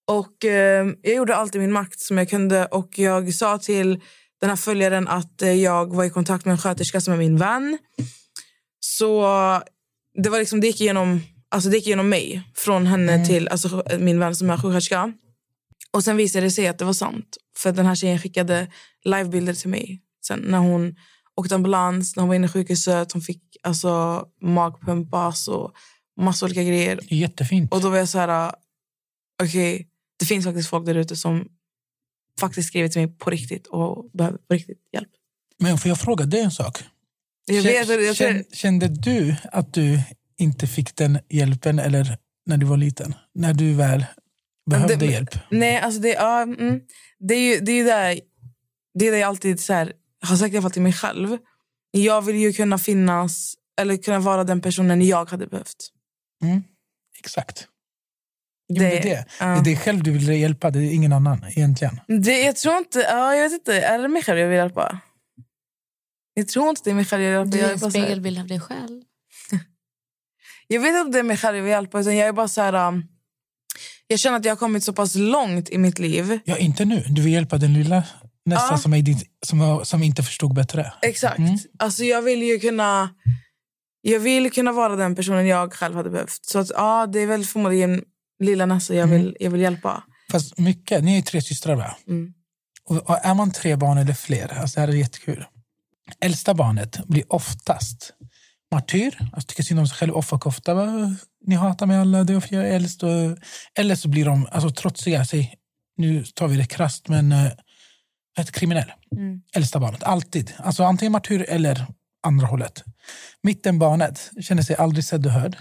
Och eh, Jag gjorde allt i min makt som jag kunde. Och Jag sa till den här följaren att eh, jag var i kontakt med en sköterska som är min vän. Så det, var liksom, det, gick igenom, alltså det gick igenom mig. Från henne till alltså, min vän som är sjuksköterska. Och sen visade det sig att det var sant. För den här tjejen skickade livebilder till mig. Sen när hon åkte ambulans, när hon var inne i sjukhuset. Hon fick alltså, magpumpas och massa olika grejer. Jättefint. Och då var jag så här, okej, det finns faktiskt folk där ute som faktiskt skriver till mig på riktigt och behöver på riktigt hjälp. Men får jag fråga dig en sak? Vet, känn- Kände du att du inte fick den hjälpen eller när du var liten? När du väl behövde Det- hjälp? nej, alltså det, ja, mm, det är ju det är där, det är det jag alltid så här, har sagt i alla fall till mig själv. Jag vill ju kunna finnas, eller kunna vara den personen jag hade behövt. Exakt. Jo, det, är det. ja. det är själv du vill hjälpa, det är ingen annan egentligen. Det, jag tror inte, ja, jag vet inte, är det mig själv jag vill hjälpa? Jag tror inte det är mig själv jag vill hjälpa. Du är en spegelbild av dig själv. Jag vet inte om det är mig själv jag vill hjälpa. Utan jag är bara så här, um, jag känner att jag har kommit så pass långt i mitt liv. Ja, inte nu. Du vill hjälpa den lilla nästan Ja. som, är din, som, som inte förstod bättre. Exakt. Mm. Alltså jag vill ju kunna... Jag vill kunna vara den personen jag själv hade behövt. Så att, ja, det är väl förmodligen lilla Nessa jag vill, jag vill hjälpa. Fast mycket, ni är tre systrar va? Mm. Och, och är man tre barn eller fler, alltså det här är jättekul. Äldsta barnet blir oftast martyr, alltså tycker synd om sig själv, offerkofta. Ni hatar mig alla, det är varför jag är äldst. Eller så blir de alltså, trotsiga, säg, nu tar vi det krasst, men eh, Ett kriminell. Mm. Äldsta barnet. Alltid. Alltså antingen martyr eller andra hållet. Mittenbarnet känner sig aldrig sedd och hörd.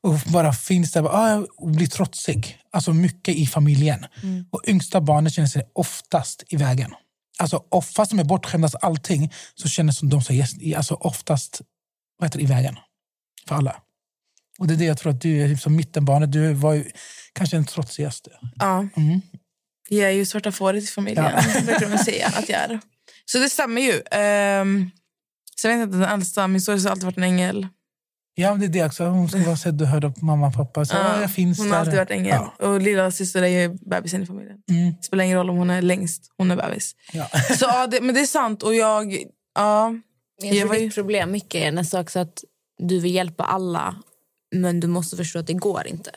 Och bara finns där ah, och blir trotsig. Alltså mycket i familjen. Mm. Och yngsta barnet känner sig oftast i vägen. Alltså fast de är bortskämda allting så känner som de sig alltså oftast vad heter i vägen. För alla. Och det är det jag tror att du är som mittenbarnet. Du var ju kanske den trotsigaste. Ja. Mm. Jag är ju svarta fåret i familjen, Ja. brukar man säga att jag är. Så det stämmer ju. Um, sen vet jag inte, den äldsta, min storesyster har alltid varit en ängel. Ja, men det är det också. Hon ska vara sedd och hörd av mamma och pappa. Så, ja, jag finns hon där. har alltid varit ängel. Ja. Och lilla syster är ju bebisen i familjen. Mm. Det spelar ingen roll om hon är längst, hon är bebis. Ja. Så ja, det, men det är sant. Och jag... Ja, Jag Jag tror var ju- ditt problem mycket är nästan också att du vill hjälpa alla men du måste förstå att det går inte.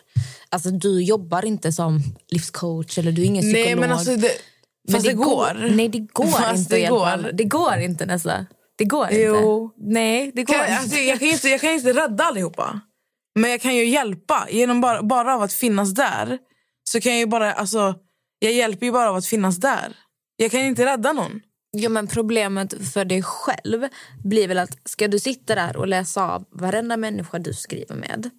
Alltså du jobbar inte som livscoach eller du är ingen psykolog. nej, men alltså det, Men fast det, går. Nej, det går Fast inte det går. Det går inte Nessa. Det går Jo. inte. Nej, det går Kan, inte. alltså, jag, kan inte, jag kan inte rädda allihopa. Men jag kan ju hjälpa. Genom bara, bara av att finnas där så kan jag ju bara... Alltså, jag hjälper ju bara av att finnas där. Jag kan inte rädda någon. Ja, men problemet för dig själv blir väl att ska du sitta där och läsa av varenda människa du skriver med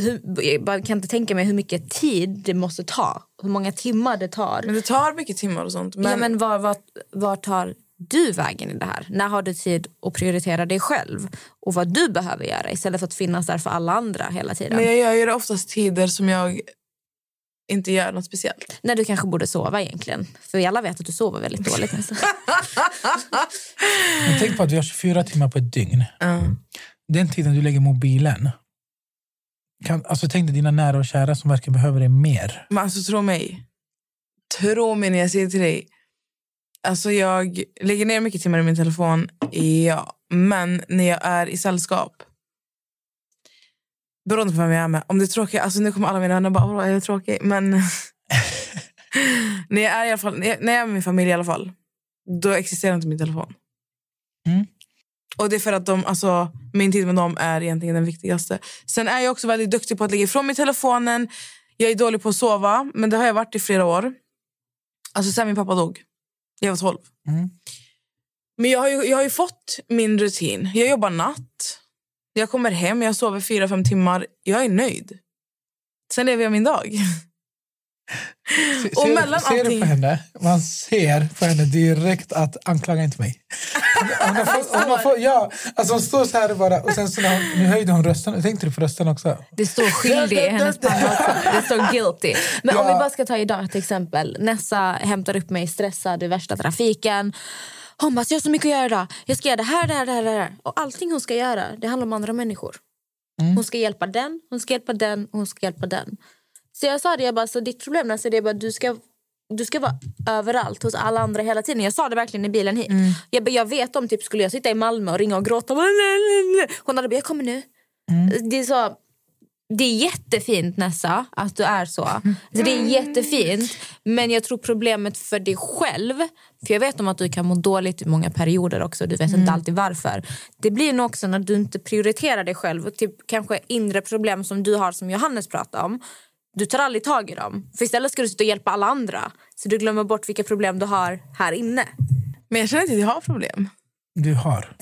hur, jag kan inte tänka mig hur mycket tid det måste ta. Hur många timmar det tar. Men det tar mycket timmar och sånt. Men, ja, men var, var, var tar du vägen i det här? När har du tid att prioritera dig själv och vad du behöver göra istället för att finnas där för alla andra hela tiden? men jag gör ju det oftast tider som jag inte gör något speciellt. När du kanske borde sova egentligen. För alla vet att du sover väldigt dåligt. Men tänk på att vi har 24 timmar på ett dygn. Den tiden du lägger mobilen. Kan, alltså tänk dig dina nära och kära som verkligen behöver det mer. Men alltså tro mig. Tro mig när jag säger till dig. Alltså jag lägger ner mycket timmar i min telefon. Ja. Men när jag är i sällskap. Beroende på vem jag är med. Om det är tråkigt. Alltså nu kommer alla mina vänner bara, är det tråkigt? Men när jag är i alla fall, när jag när jag är med min familj i alla fall. Då existerar inte min telefon. Mm. Och det är för att de, alltså, min tid med dem är egentligen den viktigaste. Sen är jag också väldigt duktig på att lägga ifrån mig telefonen. Jag är dålig på att sova, men det har jag varit i flera år. Alltså sen min pappa dog. Jag var 12. Mm. Men jag har, ju, jag har ju fått min rutin. Jag jobbar natt. Jag kommer hem, jag sover fyra fem timmar. Jag är nöjd. Sen lever jag min dag. Se- Och mellan ser du allting- på henne? Man ser på henne direkt att anklaga inte mig. Hon, har fått, hon, har fått, ja, alltså hon står så här bara och sen så hon, nu höjde hon rösten. Tänkte du på rösten också? Det står skyldig i hennes panna också. Det står guilty. Men om Ja. vi bara ska ta idag till exempel. Nessa hämtar upp mig stressad i värsta trafiken. Hon bara, jag har så mycket att göra idag. Jag ska göra det här, det här, det här, det här. Och allting hon ska göra, det handlar om andra människor. Hon ska hjälpa den, hon ska hjälpa den hon ska hjälpa den. Så jag sa det, jag bara, så ditt problem Nessa, det är bara du ska du ska vara överallt hos alla andra hela tiden. Jag sa det verkligen i bilen hit. Jag, bara, jag vet om typ skulle jag sitta i Malmö och ringa och gråta. Hon hade bara, jag kommer nu. Det är så... Det är jättefint Nessa att du är så. Alltså, det är jättefint. Men jag tror problemet för dig själv, för jag vet om att du kan må dåligt i många perioder också, du vet inte alltid varför. Det blir nog också när du inte prioriterar dig själv och typ kanske inre problem som du har som Johannes pratade om. Du tar aldrig tag i dem. För istället ska du sitta och hjälpa alla andra. Så du glömmer bort vilka problem du har här inne. Men jag känner inte att jag har problem. Du har.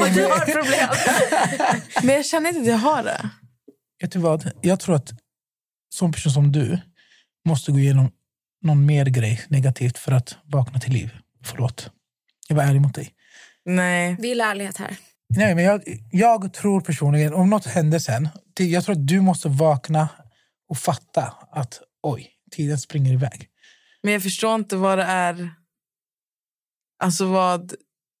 Och du har problem. Men jag känner inte att jag har det. Vet du vad? Jag tror att som person som du måste gå igenom någon mer grej negativt för att vakna till liv. Förlåt. Jag var ärlig mot dig. Nej. Vi är ärlighet här. Nej, men jag, jag tror personligen, om något händer sen, jag tror att du måste vakna och fatta att oj, tiden springer iväg. Men jag förstår inte vad det är... Alltså vad,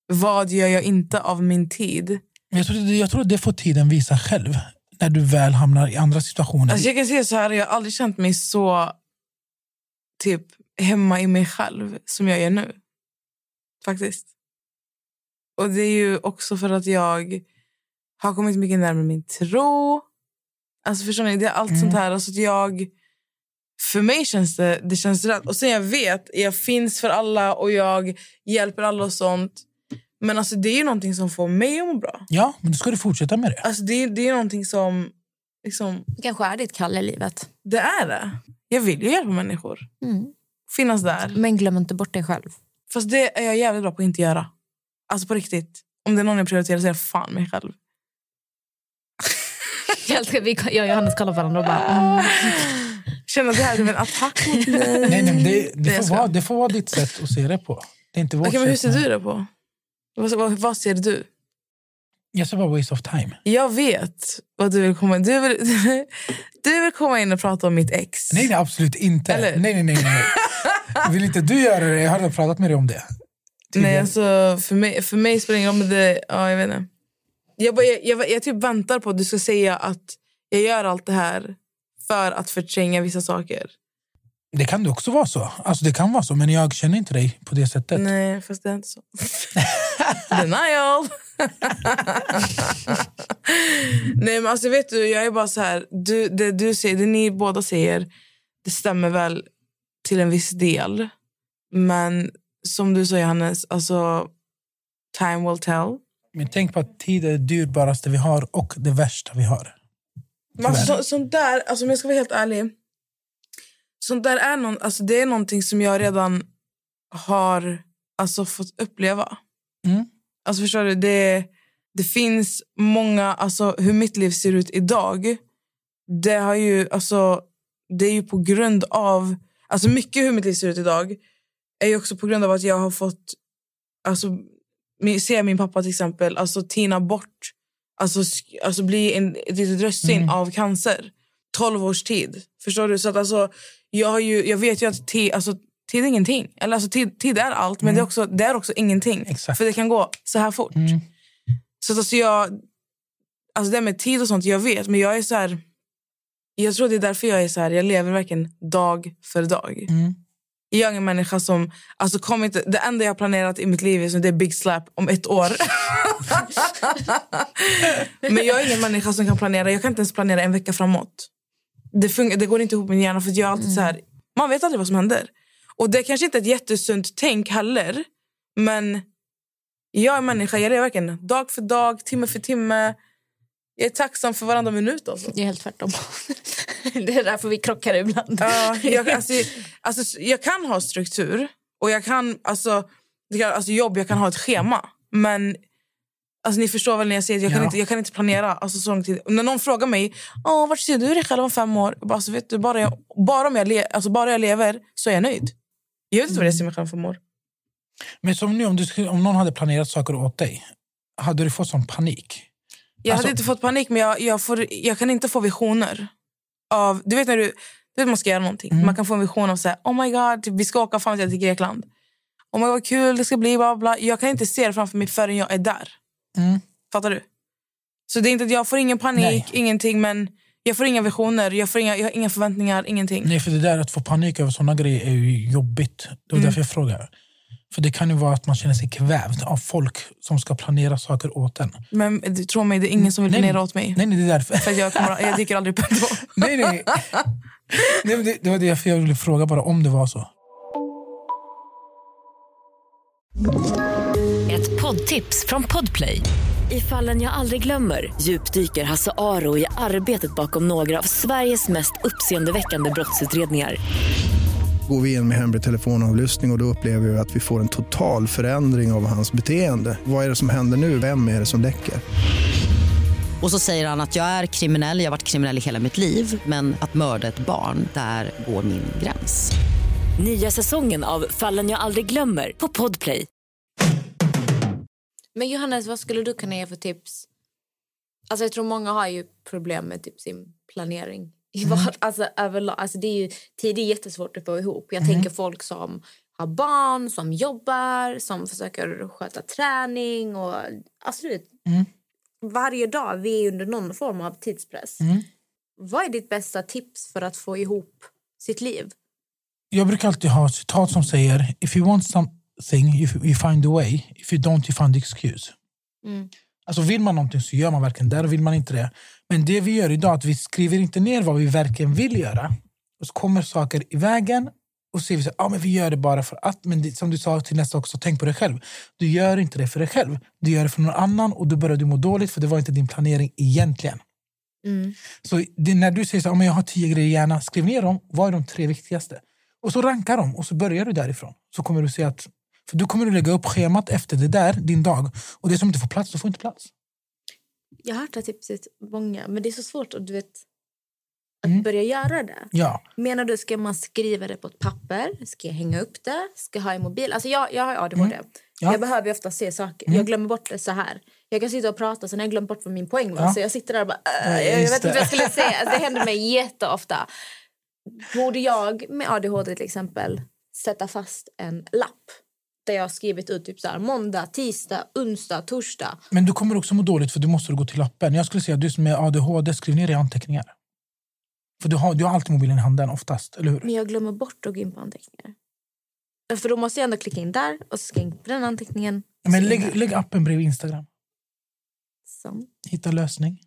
vad gör jag inte av min tid? Jag, tror, jag tror att det får tiden visa själv när du väl hamnar i andra situationer. Alltså jag kan säga så här, jag har aldrig känt mig så typ hemma i mig själv som jag gör nu. Faktiskt. Och det är ju också för att jag har kommit mycket närmare min tro. Alltså förstår ni? Det är allt sånt här. Alltså att jag... För mig känns det, det känns rätt. Och sen jag vet, jag finns för alla och jag hjälper alla och sånt. Men alltså det är ju någonting som får mig att må bra. Ja, men då ska du fortsätta med det. Alltså det, det är någonting som... Liksom, Det kanske är ditt kall i livet. det är det. Jag vill ju hjälpa människor. Mm. finnas där. Men glöm inte bort dig själv. Fast det är jag jävligt bra på att inte göra. Alltså på riktigt. Om det är någon jag prioriterar så är det fan mig själv. Jag, och Johannes kollar på varandra och bara... Mm. Känner att det här är en attack mot mig. Nej, nej, men det, det, får vara, det får vara ditt sätt att se det på. Det är inte vårt Okej, men hur ser du det på? Vad, vad, vad ser du? Jag ser bara waste of time. Jag vet vad du vill komma in. Du vill, du vill komma in och prata om mitt ex. Nej, nej absolut inte. Eller? Nej, nej, nej, nej. Vill inte du göra det? Jag har redan pratat med dig om det. Nej, tidigare. alltså, för, mig, för mig spelar det ingen roll. Ja, jag, vet inte. Jag, bara, jag, jag, jag typ väntar på att du ska säga att jag gör allt det här för att förtränga vissa saker. Det kan det också vara så. Alltså, det kan vara så, men jag känner inte dig på det sättet. Nej, fast det är inte så. Denial! Nej, men alltså vet du, jag är bara så här. Du, det du säger, det ni båda säger, det stämmer väl till en viss del. Men som du sa, Johannes, alltså time will tell. Men tänk på att tid är det dyrbaraste vi har och det värsta vi har. Men Tyvärr. så, sånt där, alltså, om jag ska vara helt ärlig. Sånt där är, någon, alltså, det är någonting som jag redan har alltså, fått uppleva. Mm. Alltså förstår du? Det, det finns många, alltså hur mitt liv ser ut idag. Det har ju, alltså, det är ju på grund av, alltså mycket hur mitt liv ser ut idag är ju också på grund av att jag har fått, alltså min, se min pappa till exempel, alltså tina bort, alltså, alltså bli en, ett litet russin Mm. av cancer. 12 års tid. Förstår du? Så att alltså, jag, har ju, jag vet ju att tid, alltså, tid är ingenting. Eller alltså, tid, tid är allt, men det, är också, det är också ingenting. Exakt. För det kan gå så här fort. Mm. Så att alltså jag, alltså det med tid och sånt, jag vet. Men jag är så här, jag tror det är därför jag är så här, jag lever verkligen dag för dag. Mm. Jag är en människa som, alltså kom inte, det enda jag har planerat i mitt liv är, så det är big slap om ett år. men jag är ingen människa som kan planera, jag kan inte ens planera en vecka framåt. Det, fun- det går inte ihop med min hjärna för jag är alltid så här, man vet aldrig vad som händer. Och det är kanske inte är ett jättesunt tänk heller, men jag är människa, jag lever verkligen dag för dag, timme för timme. Jag är tacksam för varenda minut. Alltså. Det är helt tvärtom. det är därför vi krockar ibland. Ja, jag, alltså, alltså, jag kan ha struktur och jag kan, alltså, det kan, alltså jobb, jag kan ha ett schema. Men alltså, ni förstår väl när jag säger att jag, kan Ja. inte, jag kan inte planera alltså, så lång tid. När någon frågar mig Åh, vart ser du dig själv om fem år, jag bara, alltså, vet du, bara, jag, bara, om jag le, alltså, bara jag lever så är jag nöjd. Jag vet inte vad jag ser mig själv om fem år. Men som nu, om, du, om någon hade planerat saker åt dig, hade du fått sån panik? Jag Alltså- hade inte fått panik, men jag, jag, får, jag kan inte få visioner. av... Du vet när du, du vet man ska göra någonting. Mm. Man kan få en vision av så här, oh my god, typ, vi ska åka jag, till Grekland. Oh my god, vad kul det ska bli. Bla, bla. Jag kan inte se det framför mig förrän jag är där. Mm. Fattar du? Så det är inte att jag får ingen panik, Nej. ingenting. Men jag får inga visioner, jag, får inga, jag har inga förväntningar, ingenting. Nej, för det där att få panik över såna grejer är ju jobbigt. Det var Mm. därför jag frågar. För det kan ju vara att man känner sig kvävd av folk som ska planera saker åt en. Men du, tro mig, det är ingen som vill Nej, planera åt mig. Nej, nej, det är därför. För att jag, kommer, jag dyker aldrig upp ändå. nej, nej. nej men det, det var därför jag ville fråga bara om det var så. Ett poddtips från Podplay. I fallen jag aldrig glömmer djupdyker Hasse Aro i arbetet bakom några av Sveriges mest uppseendeväckande brottsutredningar. Går vi in med hemlig telefonavlyssning och, och då upplever vi att vi får en total förändring av hans beteende. Vad är det som händer nu? Vem är det som läcker? Och så säger han att jag är kriminell, jag har varit kriminell i hela mitt liv men att mörda ett barn, där går min gräns. Nya säsongen av Fallen jag aldrig glömmer på Podplay. Men Johannes, vad skulle du kunna ge för tips? Alltså jag tror många har ju problem med typ sin planering. Vad, alltså, överlag, alltså det är ju, tid är jättesvårt att få ihop. Jag tänker folk som har barn, som jobbar, som försöker sköta träning. Och, alltså, vet, Varje dag vi är under någon form av tidspress. Vad är ditt bästa tips för att få ihop sitt liv? Jag brukar alltid ha ett citat som säger If you want something, you, you find a way. If you don't, you find the excuse. Alltså vill man någonting så gör man verkligen det. Vill man inte det. Men det vi gör idag är att vi skriver inte ner vad vi verkligen vill göra. Och så kommer saker i vägen och så säger vi så ah, men vi gör det bara för att. Men det, som du sa till nästa också, tänk på dig själv. Du gör inte det för dig själv. Du gör det för någon annan och då börjar du må dåligt för det var inte din planering egentligen. Så det, när du säger så "Ah, men jag har tio grejer gärna, skriv ner dem. Vad är de tre viktigaste? Och så rankar de och så börjar du därifrån. Så kommer du se att... För du kommer att lägga upp schemat efter det där, din dag. Och det som inte får plats, då får inte plats. Jag har hört det tipset många, men det är så svårt att, du vet, att börja göra det. Ja. Menar du, ska man skriva det på ett papper? Ska jag hänga upp det? Ska jag ha i mobil? Alltså jag, jag har ADHD. Ja. Jag behöver ofta se saker. Jag glömmer bort det så här. Jag kan sitta och prata sen har jag glömt bort vad min poäng var. Ja. Så jag sitter där och bara... "Äh, jag vet inte vad jag skulle säga. Alltså, det händer mig jätteofta. Borde jag med ADHD till exempel sätta fast en lapp där jag har skrivit ut typ så här, måndag, tisdag, onsdag, torsdag. Men du kommer också må dåligt för du måste gå till lappen. Jag skulle säga att du som är ADHD, skriv ner i anteckningar. För du har, du har alltid mobilen i handen oftast, eller hur? Men jag glömmer bort att gå in på anteckningar. För då måste jag ändå klicka in där och så in på den anteckningen. Men lägg, lägg appen bredvid Instagram. Så. Hitta lösning.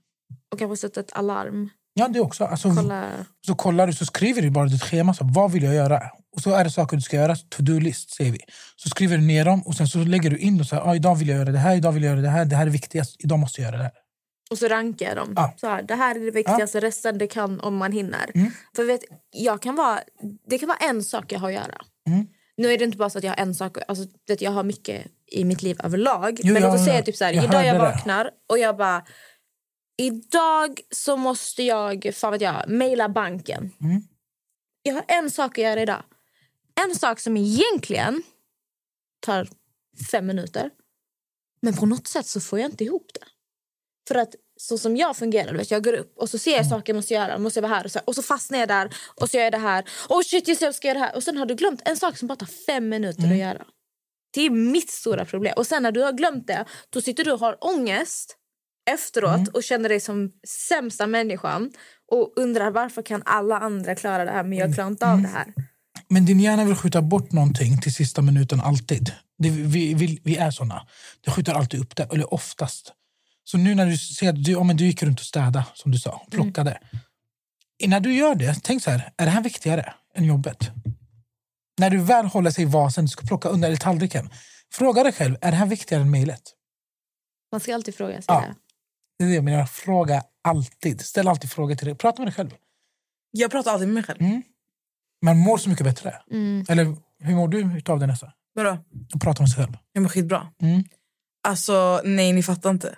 Och kanske sätta ett alarm. Ja, det också. Alltså, Kolla. Så kollar du, så skriver du bara ditt schema. Så, vad vill jag göra? Och så är det saker du ska göra. To-do-list, säger vi. Så skriver du ner dem och sen så lägger du in dem. Så här, ah, idag vill jag göra det här, idag vill jag göra det här. Det här är viktigast. Idag måste jag göra det här. Och så rankar jag dem. Ja. Så här, det här är det viktigaste, resten det kan om man hinner. Mm. För vet, jag kan vara, det kan vara en sak jag har att göra. Mm. Nu är det inte bara så att jag har en sak, alltså, vet, jag har mycket i mitt liv överlag. Jo, men låt oss säga typ så här, jag idag jag vaknar och jag bara... Idag så måste jag, fan vet jag, mejla banken. Mm. Jag har en sak att göra idag. En sak som egentligen tar fem minuter. Men på något sätt så får jag inte ihop det. För att så som jag fungerar, vet, jag går upp och så ser jag saker jag måste göra, måste jag vara här och så, och så fastnar jag där och så gör jag det här. Oh shit, just jag ska göra det här. Och sen har du glömt en sak som bara tar fem minuter att göra. Det är mitt stora problem. Och sen när du har glömt det, då sitter du och har ångest efteråt och känner dig som sämsta människan och undrar varför kan alla andra klara det här men jag klarar inte av det här. Men din hjärna vill skjuta bort någonting till sista minuten alltid. Det, vi, vi, vi är såna. Det skjuter alltid upp det, eller oftast. Så nu när du ser att du, ja, men du gick runt och städade, som du sa, plockade. Innan du gör det, tänk så här, är det här viktigare än jobbet? När du väl håller sig i vasen, du ska plocka undan eller tallriken. Fråga dig själv, är det här viktigare än mejlet? Man ska alltid fråga sig Ja. det. Det är det jag menar, fråga alltid. Ställ alltid frågor till dig. Prata med dig själv. Jag pratar alltid med mig själv. Mm. Man mår så mycket bättre. Mm. Eller hur mår du utav det nästa? Vadå? Att prata med sig själv. Jag mår skitbra. Mm. Alltså, nej, ni fattar inte.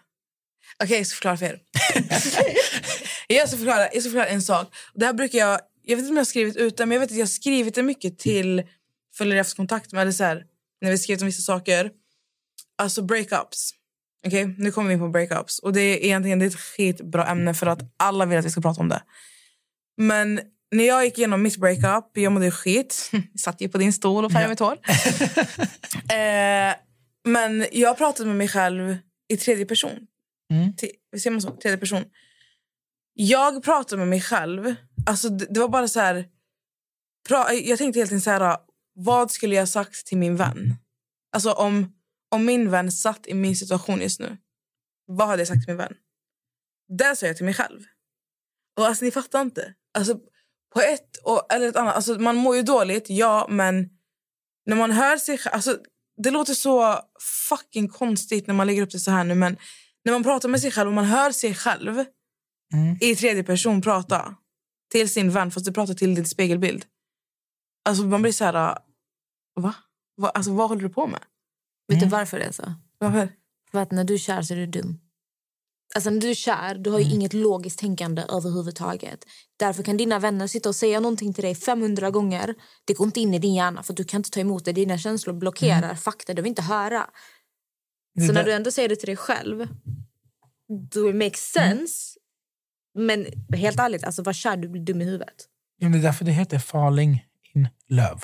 Okej, jag ska förklara för er. jag, ska förklara, jag ska förklara en sak. Det här brukar jag... Jag vet inte om jag har skrivit ut det, men jag vet att jag har skrivit det mycket till följare jag haft kontakt med. Eller så här, när vi skrivit om vissa saker. Alltså breakups. Okej, nu kommer vi in på breakups. Och det är egentligen det är ett skitbra ämne för att alla vill att vi ska prata om det. Men när jag gick igenom mitt breakup, jag mådde skit. Jag satt ju på din stol och färgade mitt hår. eh, men jag pratade med mig själv i tredje person. Mm. Ser man så? Tredje person. Jag pratade med mig själv. Alltså det, det var bara så här... Jag tänkte helt enkelt så här... Vad skulle jag sagt till min vän? Alltså om, om min vän satt i min situation just nu. Vad hade jag sagt till min vän? Det sa jag till mig själv. Och alltså ni fattar inte. Alltså på ett och, eller ett annat. Alltså man mår ju dåligt, ja, men när man hör sig själv... Alltså, det låter så fucking konstigt när man lägger upp det så här nu, men när man pratar med sig själv och man hör sig själv Mm. i tredje person prata till sin vän, fast du pratar till din spegelbild. Alltså man blir så här... Va? va? Alltså vad håller du på med? Vet du varför det är så? Varför? För att när du är kär så är du dum. Alltså när du är kär, du har ju inget logiskt tänkande överhuvudtaget. Därför kan dina vänner sitta och säga någonting till dig 500 gånger. Det går inte in i din hjärna för du kan inte ta emot det. Dina känslor blockerar fakta du vill inte höra. Så när du ändå säger det till dig själv, då makes sense. Men helt ärligt, alltså var kär du blir dum i huvudet. Det är därför det heter falling in love.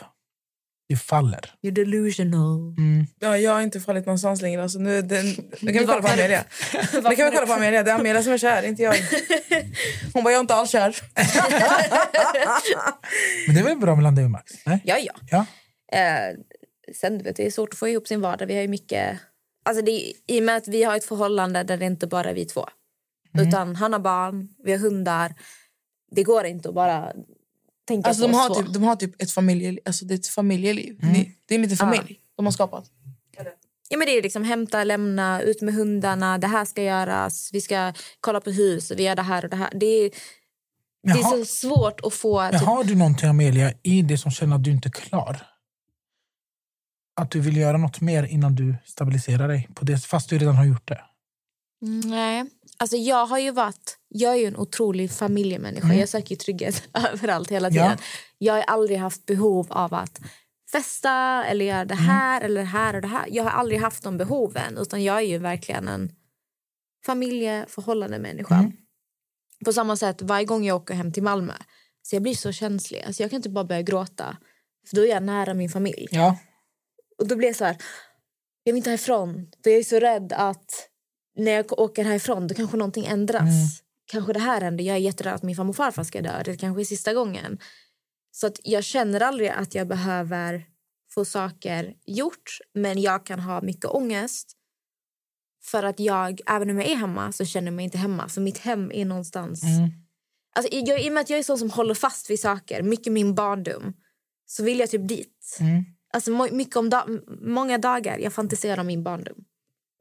Du faller. You're delusional. Mm. Ja, jag har inte fallit någonstans längre. Alltså, nu, den, nu kan vi kolla på. Amelia. Nu kan vi kolla på Amelia. Det är Amelia som är kär, inte jag. Hon var jag är inte alls kär. Men det är väl bra mellan dig och Max? Nej? Ja, ja. Ja. Eh, sen du vet, det är svårt att få ihop sin vardag. Vi har ju mycket... Alltså det, är- I och med att vi har ett förhållande där det inte bara är vi två. Mm. Utan han har barn, vi har hundar. Det går inte att bara tänka Alltså, på de, har typ, de har typ ett familjeliv. Alltså, det är ett familjeliv. Mm. Ni- Det är en liten familj de har skapat. Ja, men det är liksom hämta, lämna, ut med hundarna. Det här ska göras. Vi ska kolla på hus. Vi gör det här och det här. Det är, Det är så svårt att få... Men Typ, har du någonting, Amelia, i det som känner att du inte är klar? Att du vill göra något mer innan du stabiliserar dig, på det, fast du redan har gjort det? Nej. Alltså jag har ju varit... Jag är ju en otrolig familjemänniska. Mm. Jag söker trygghet överallt hela Ja. tiden. Jag har aldrig haft behov av att festa eller göra det Mm. här eller det här och det här. Jag har aldrig haft de behoven. Utan jag är ju verkligen en familjeförhållande människa. Mm. På samma sätt varje gång jag åker hem till Malmö. Så jag blir så känslig. Alltså jag kan inte bara börja gråta. För då är jag nära min familj. Ja. Och då blir jag så här, jag vill inte härifrån. För jag är så rädd att när jag åker härifrån då kanske någonting ändras. Mm. Kanske det här händer. Jag är jätterädd att min farmor och farfar ska dö. Det kanske är sista gången. Så att jag känner aldrig att jag behöver få saker gjort. Men jag kan ha mycket ångest. För att jag, även om jag är hemma, så känner jag mig inte hemma. För mitt hem är någonstans... Mm. Alltså, jag, I och med att jag är sån som håller fast vid saker, mycket min barndom, så vill jag typ dit. Mm. Alltså, mycket om da- många dagar jag fantiserar om min barndom.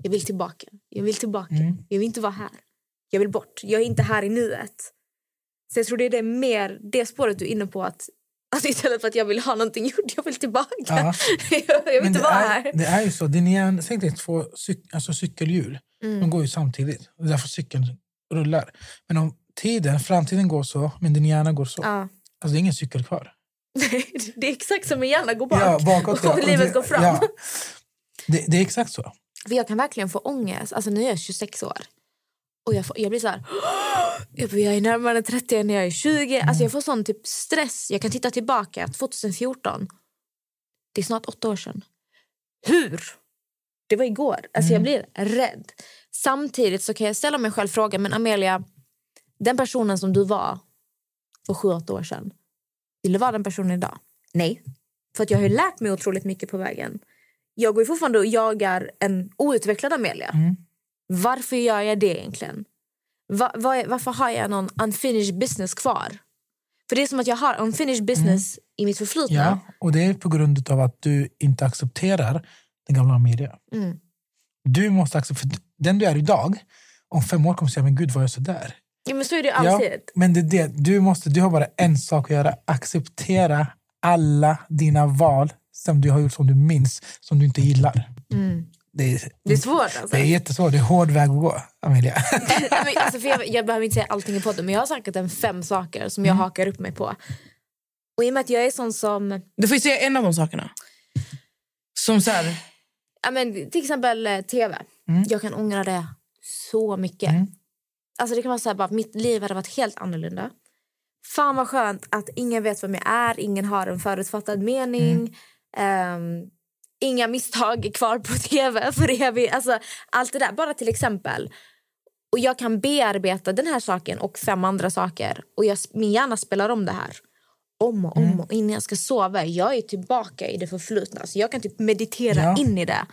Jag vill tillbaka. Jag vill tillbaka. Mm. Jag vill inte vara här. Jag vill bort. Jag är inte här i nuet. Så jag tror det är det mer det spåret du är inne på. att Alltså istället för att jag vill ha någonting gjort, jag vill tillbaka. Ja. jag vill Men inte vara är, här. det är ju så. Din hjärna, tänk dig två cyk, alltså cykelhjul. Mm. De går ju samtidigt. Det är därför cykeln rullar. Men om tiden, framtiden går så, men din hjärna går så. Ja. Alltså det är ingen cykel kvar. det är exakt som min hjärna går bak. Ja, bakåt, ja. och livet går fram. Det, det är exakt så. För jag kan verkligen få ångest. Alltså nu är jag 26 år. Och jag, får, jag blir så här... Jag, bara, jag är närmare 30 än jag är 20. Alltså jag får sån typ stress. Jag kan titta tillbaka. 2014. Det är snart åtta år sedan. Hur? Det var igår. Alltså jag blir rädd. Samtidigt så kan jag ställa mig själv frågan. Men Amelia, den personen som du var för sju, åtta år sedan. Vill du vara den personen idag? Nej. För att jag har lärt mig otroligt mycket på vägen. Jag går ju fortfarande och jagar en outvecklad Amelia. Varför gör jag det egentligen? Va, är- varför har jag någon unfinished business kvar? För det är som att jag har unfinished business i mitt förflutna. Ja, och det är på grund av att du inte accepterar den gamla Amelia. Mm. Du måste acceptera, den du är idag, om fem år kommer du säga, men gud var jag så där? Ja, men så är det ju Ja, alltid. men det det. Du, måste, du har bara en sak att göra. Acceptera alla dina val som du har gjort som du minns, som du inte gillar. Mm. Det är, Det är svårt alltså. det är jättesvårt. Det är hård väg att gå, Amelia. Nej, alltså för jag, jag behöver inte säga allting i podden men jag har säkert en fem saker som jag hakar upp mig på. Och i och med att jag är sån som... Du får ju säga en av de sakerna. Som så här, Ja, men, till exempel eh, tv. Jag kan ångra det så mycket. Alltså det kan vara så här, bara, mitt liv hade varit helt annorlunda. Fan vad skönt att ingen vet vem jag är, ingen har en förutfattad mening. Ehm, inga misstag kvar på tv för evigt. Alltså, allt det där, bara till exempel. Och jag kan bearbeta den här saken och fem andra saker. Och jag, min hjärna spelar om det här. Om och om och innan jag ska sova. Jag är tillbaka i det förflutna. Så jag kan typ meditera Ja. in i det.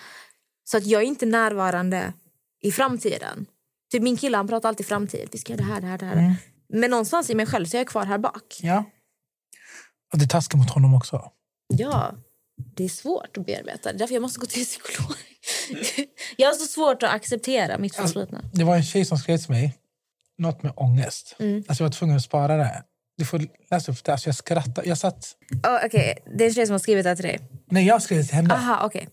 Så att jag är inte närvarande i framtiden. Typ min kille han pratar alltid framtid. Vi ska göra det här, det här, det här. Men någonstans i mig själv så är jag kvar här bak. ja. Och det taskar mot honom också. Ja, det är svårt att bearbeta. Det är därför jag måste gå till psykolog. jag har så svårt att acceptera mitt förflutna. Det var en tjej som skrev till mig något med ångest. Mm. Alltså jag var tvungen att spara det. Du får läsa upp det. Alltså jag skrattade. Jag satt... Oh, Okej, det är en tjej som har skrivit det till dig. Nej, jag skrev till henne. Aha, okej.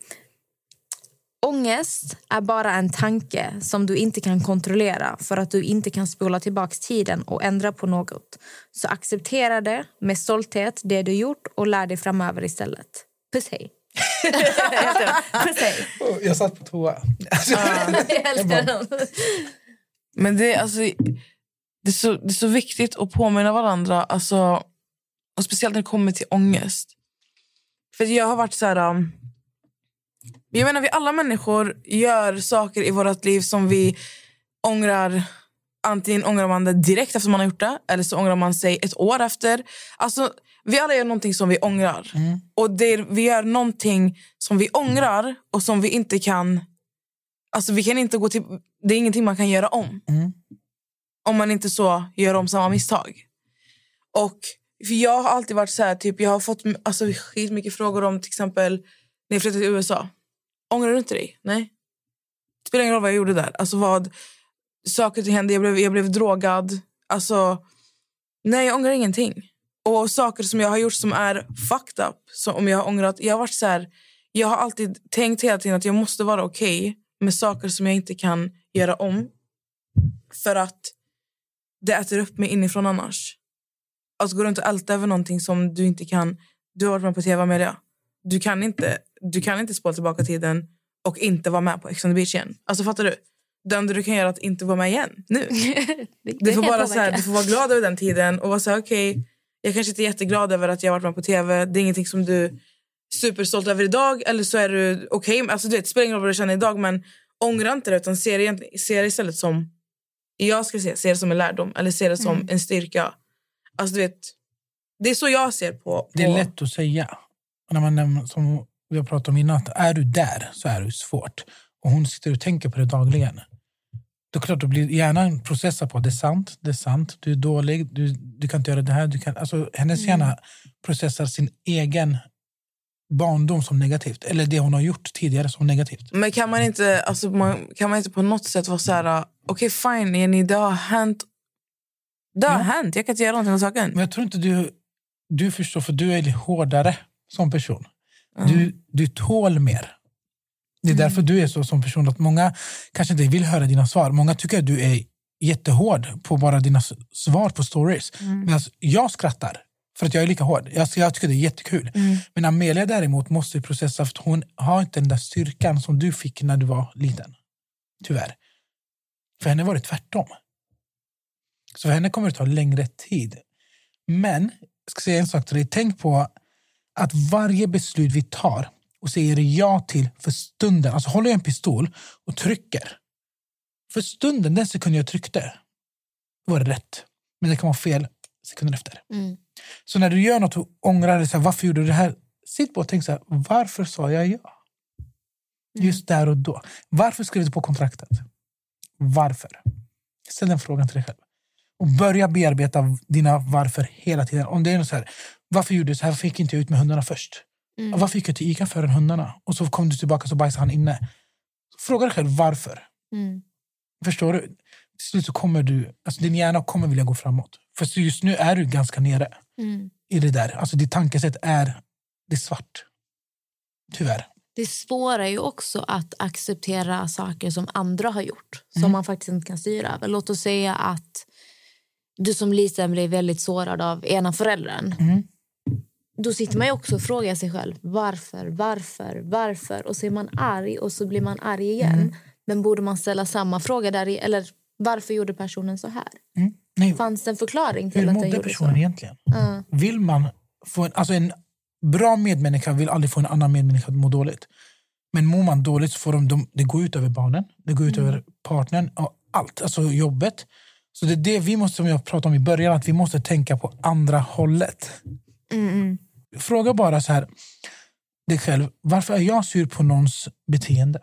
Ångest är bara en tanke som du inte kan kontrollera för att du inte kan spola tillbaka tiden och ändra på något. Så acceptera det med stolthet, det du gjort och lär dig framöver istället. Puss hej. Puss hej. Jag satt på toa. Alltså, Jag älskar den. Men det, är alltså, det, är så, det är så viktigt att påminna varandra. Alltså, och Speciellt när det kommer till ångest. För jag har varit så här... Um, jag menar, vi alla människor gör saker i vårt liv som vi ångrar. Antingen ångrar man det direkt efter man har gjort det eller så ångrar man sig ett år efter. Alltså, vi alla gör någonting som vi ångrar. Och det, vi gör någonting som vi ångrar och som vi inte kan... Alltså vi kan inte gå till, det är ingenting man kan göra om. Om man inte så gör om samma misstag. Och för Jag har alltid varit så här, typ, jag har fått alltså, skitmycket frågor om till exempel när jag flyttade till USA. Ångrar du inte dig? Nej. Det spelar ingen roll vad jag gjorde där. Alltså vad, saker hände, jag blev, jag blev drogad. Alltså, Nej, jag ångrar ingenting. Och saker som jag har gjort som är fucked up, så om jag har ångrat... Jag har varit så här, jag har alltid tänkt hela tiden att jag måste vara okej med saker som jag inte kan göra om. För att det äter upp mig inifrån annars. Alltså går runt och älta över någonting som du inte kan... Du har varit med på tv, Amelia. Du kan inte, du kan inte spola tillbaka tiden och inte vara med på Ex on the beach igen. Alltså fattar du? Det enda du kan göra är att inte vara med igen nu. Du får, bara så här, du får vara glad över den tiden och vara så här, okej, jag kanske inte är jätteglad över att jag har varit med på tv. Det är ingenting som du är superstolt över idag. Eller så är du okej. Alltså, du vet, det spelar ingen roll vad du känner idag, men ångra inte det utan se det, se det istället som, jag ska se, se det som en lärdom eller se det som Mm. en styrka. Alltså du vet, det är så jag ser på... på Det är lätt att säga. När man, som vi har pratat om innan, att är du där så är det svårt. Och hon sitter och tänker på det dagligen. Då klart, då blir hjärnan processar på det är sant, det är sant, du är dålig, du, du kan inte göra det här. Du kan, alltså, hennes hjärna processar sin egen barndom som negativt. Eller det hon har gjort tidigare som negativt. Men kan man inte, alltså, man, kan man inte på något sätt vara så här... Okej, fine, Jenny, det har hänt. Det har hänt. Jag kan inte göra någonting åt saken. Men jag tror inte du, du förstår, för du är hårdare som person. Du, du tål mer. Det är därför du är så som person. att Många kanske inte vill höra dina svar. Många tycker att du är jättehård på bara dina svar på stories. Medan jag skrattar för att jag är lika hård. Jag, jag tycker det är jättekul. Men Amelia däremot måste processa för att hon har inte den där styrkan som du fick när du var liten. Tyvärr. För henne var det tvärtom. Så för henne kommer det ta längre tid. Men, jag ska säga en sak till dig. Tänk på att varje beslut vi tar och säger ja till för stunden, alltså håller jag en pistol och trycker. För stunden, den sekunden jag tryckte, var det rätt. Men det kan vara fel sekunden efter. Mm. Så när du gör något och ångrar dig, så här, varför gjorde du det här? Sitt på och tänk så här, varför sa jag ja? Just där och då. Varför skrev du på kontraktet? Varför? Ställ den frågan till dig själv. Och börja bearbeta dina varför hela tiden. Om det är något så här, varför gjorde du så här? Varför gick inte jag ut med hundarna först? Mm. Varför gick jag till Ica före hundarna? Och så kom du tillbaka så bajsade han inne. Fråga dig själv varför. Mm. Förstår du? Till slut så kommer du, alltså din hjärna kommer vilja gå framåt. För just nu är du ganska nere Mm. i det där. Alltså ditt tankesätt är, det är svart. Tyvärr. Det svåra är ju också att acceptera saker som andra har gjort som Mm. man faktiskt inte kan styra över. Låt oss säga att du som liten blir väldigt sårad av ena föräldern. Mm. Då sitter man ju också och frågar sig själv varför, varför, varför. Och så är man arg och så blir man arg igen. Mm. Men borde man ställa samma fråga där i, eller varför gjorde personen så här? Mm. Nej, Fanns det en förklaring till hur att den gjorde så? personen egentligen? Ja. Vill man få en, alltså en bra medmänniska vill aldrig få en annan medmänniska att må dåligt. Men mår man dåligt så får de, de det går ut över barnen, det går ut över partnern och allt, alltså jobbet. Så det är det vi måste, som jag pratade om i början, att vi måste tänka på andra hållet. Mm, mm. Fråga bara så här, dig själv, varför är jag sur på någons beteende?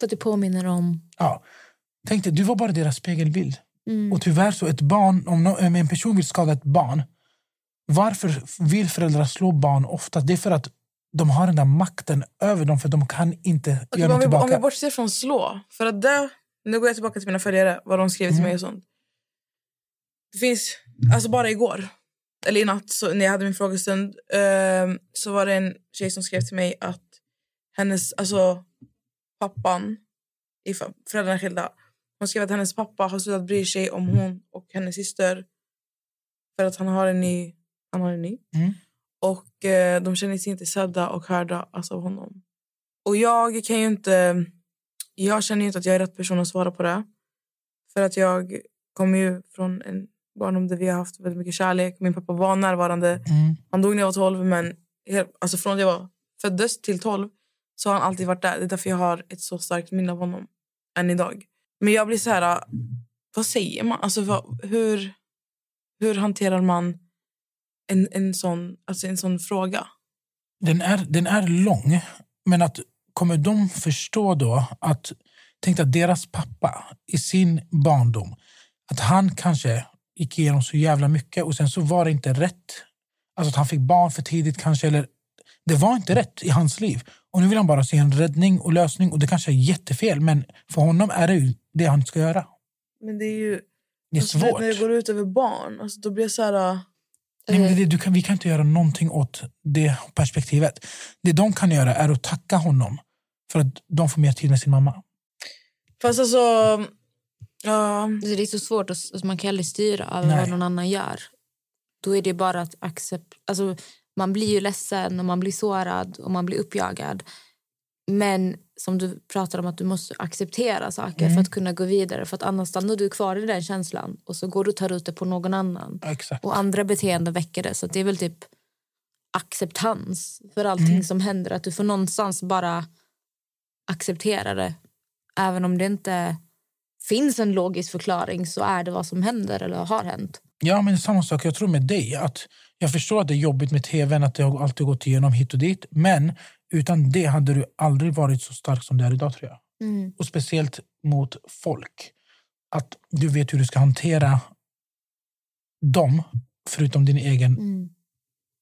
För att det påminner om... Ja. Tänk dig, du var bara deras spegelbild. Mm. Och tyvärr så ett barn, om nå- om en person vill skada ett barn, varför vill föräldrar slå barn ofta? Det är för att de har den där makten över dem, för de kan inte Okej, göra något om, vi, om tillbaka. vi bortser från slå. För att det, nu går jag tillbaka till mina följare, vad de skriver till Mm. mig och sånt. Det finns, alltså bara igår, eller i natt så, när jag hade min frågestund ehm, så var det en tjej som skrev till mig att hennes, alltså pappan, i föräldrarna skilda, hon skrev att hennes pappa har slutat bry sig om hon och hennes syster för att han har en ny, han har en ny. Mm. Och eh, de känner sig inte sedda och hörda alltså, av honom. Och jag kan ju inte... Jag känner ju inte att jag är rätt person att svara på det. För att jag kommer ju från en barndom där vi har haft väldigt mycket kärlek. Min pappa var närvarande. Mm. Han dog när jag var 12, men alltså från att jag var föddes till 12 så har han alltid varit där. Det är därför jag har ett så starkt minne av honom än idag. Men jag blir så här, vad säger man? Alltså, vad, hur, hur hanterar man en, en, sån, alltså en sån fråga? Den, är, den är lång, men att kommer de förstå då att tänk att deras pappa i sin barndom, att han kanske gick igenom så jävla mycket och sen så var det inte rätt. Alltså att han fick barn för tidigt kanske, eller det var inte rätt i hans liv. Och nu vill han bara se en räddning och lösning och det kanske är jättefel, men för honom är det ju det han ska göra. Men det är ju... Det är Alltså, svårt. när det går ut över barn, alltså, då blir jag så här... äh, Nej, men det, du kan, vi kan inte göra någonting åt det perspektivet. Det de kan göra är att tacka honom för att de får mer tid med sin mamma. Fast alltså... Ja, Alltså, det är så svårt, att, alltså, man kan aldrig styra över Nej. vad någon annan gör. Då är det bara att acceptera... Alltså, man blir ju ledsen och man blir sårad och man blir uppjagad. Men som du pratar om att du måste acceptera saker Mm. för att kunna gå vidare. För att annars stannar du kvar i den känslan och så går du och tar ut det på någon annan. Exakt. Och andra beteenden väcker det. Så det är väl typ acceptans för allting Mm. som händer. Att du får någonstans bara acceptera det. Även om det inte finns en logisk förklaring så är det vad som händer eller har hänt. Ja, men samma sak. Jag tror med dig. att Jag förstår att det är jobbigt med tvn, att det har alltid gått igenom hit och dit. Men utan det hade du aldrig varit så stark som du är idag, tror jag. Och speciellt mot folk. Att du vet hur du ska hantera dem, förutom din egen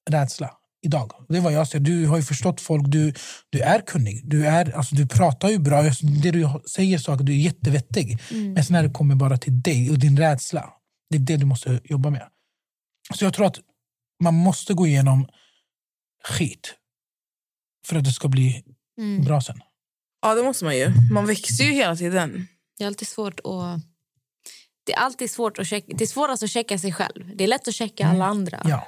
rädsla. Idag. Det är vad jag ser. Du har ju förstått folk. Du, du är kunnig. Du, är, alltså, du pratar ju bra. Det du säger saker, du är jättevettig. Men sen när det kommer bara till dig och din rädsla. Det är det du måste jobba med. Så jag tror att man måste gå igenom skit för att det ska bli bra sen. ja, det måste man ju. Man växer ju hela tiden. Det är alltid svårt att... Det är alltid svårt att checka. Det är svårast att checka sig själv. Det är lätt att checka alla andra. Ja.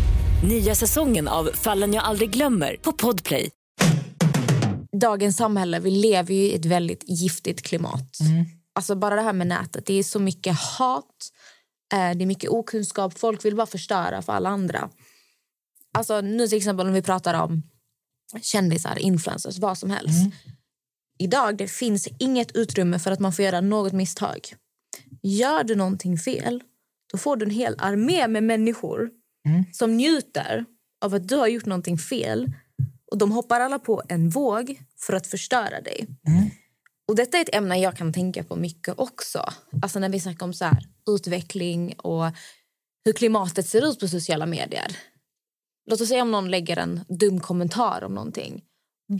Nya säsongen av Fallen jag aldrig glömmer på Podplay. Dagens samhälle, vi lever ju i ett väldigt giftigt klimat. Alltså bara det här med nätet. Det är så mycket hat, eh, det är mycket okunskap. Folk vill bara förstöra för alla andra. Alltså nu till exempel om vi pratar om kändisar, influencers, vad som helst. Idag det finns inget utrymme för att man får göra något misstag. Gör du någonting fel, då får du en hel armé med människor som njuter av att du har gjort någonting fel och de hoppar alla på en våg för att förstöra dig. Och Detta är ett ämne jag kan tänka på mycket också. Alltså när vi snackar om så här, utveckling och hur klimatet ser ut på sociala medier. Låt oss säga om någon lägger en dum kommentar om någonting.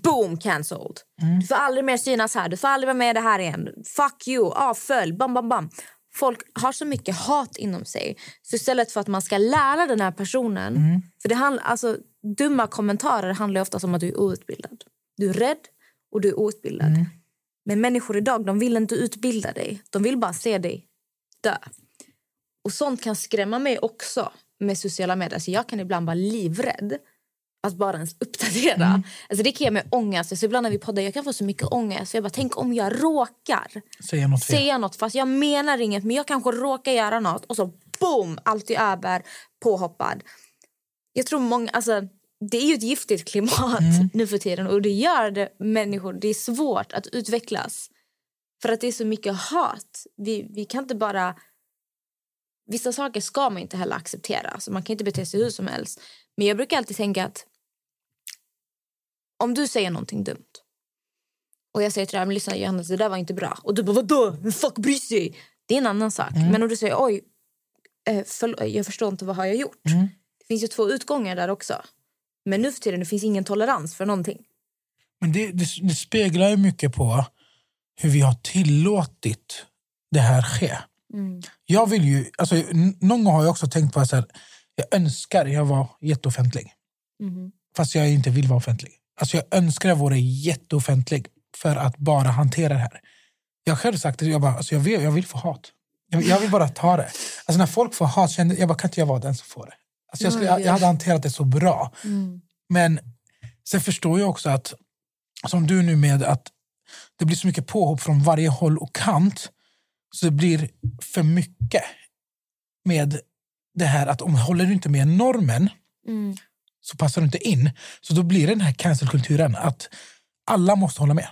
Boom, cancelled. Du får aldrig mer synas här. Du får aldrig vara med i det här igen. Fuck you. Avfölj. Bam, bam, bam. Folk har så mycket hat inom sig. Så istället för att man ska lära den här personen... För det handl- alltså, Dumma kommentarer handlar ofta om att du är outbildad. Du är rädd och du är outbildad. Men människor idag de vill inte utbilda dig. De vill bara se dig dö. Och sånt kan skrämma mig också med sociala medier. Alltså jag kan ibland vara livrädd att bara ens uppdatera. Alltså det kan ge mig ångest. Så ibland när vi poddar jag kan få så mycket ångest. För jag bara, tänk om jag råkar Säga något säga något fast jag menar inget men jag kanske råkar göra något och så boom, allt är över, påhoppad. Jag tror många, alltså det är ju ett giftigt klimat nu för tiden och det gör det människor, det är svårt att utvecklas. För att det är så mycket hat. Vi, vi kan inte bara... Vissa saker ska man inte heller acceptera. Alltså man kan inte bete sig hur som helst. Men jag brukar alltid tänka att om du säger någonting dumt och jag säger till dig, men lyssna Johannes, det där var inte bra. Och du bara, vadå? Vem fuck bryr sig? Det är en annan sak. Men om du säger, oj, eh, förl- jag förstår inte, vad har jag gjort? Det finns ju två utgångar där också. Men nu för tiden det finns ingen tolerans för någonting. Men det, det, det speglar ju mycket på hur vi har tillåtit det här ske. Jag vill ju, alltså, någon gång har jag också tänkt på att jag önskar jag var jätteoffentlig. Fast jag inte vill vara offentlig. Alltså, jag önskar jag vore jätteoffentlig för att bara hantera det här. Jag har själv sagt det, jag, bara, alltså, jag, vill, jag vill få hat. Jag, jag vill bara ta det. Alltså, när folk får hat, kände, jag bara, kan inte jag vara den som får det? Alltså, jag, skulle, jag, jag hade hanterat det så bra. Men sen förstår jag också att, som du nu med, att det blir så mycket påhopp från varje håll och kant. Så det blir för mycket med det här att om håller du inte med normen så passar du inte in. Så då blir det den här cancelkulturen att alla måste hålla med.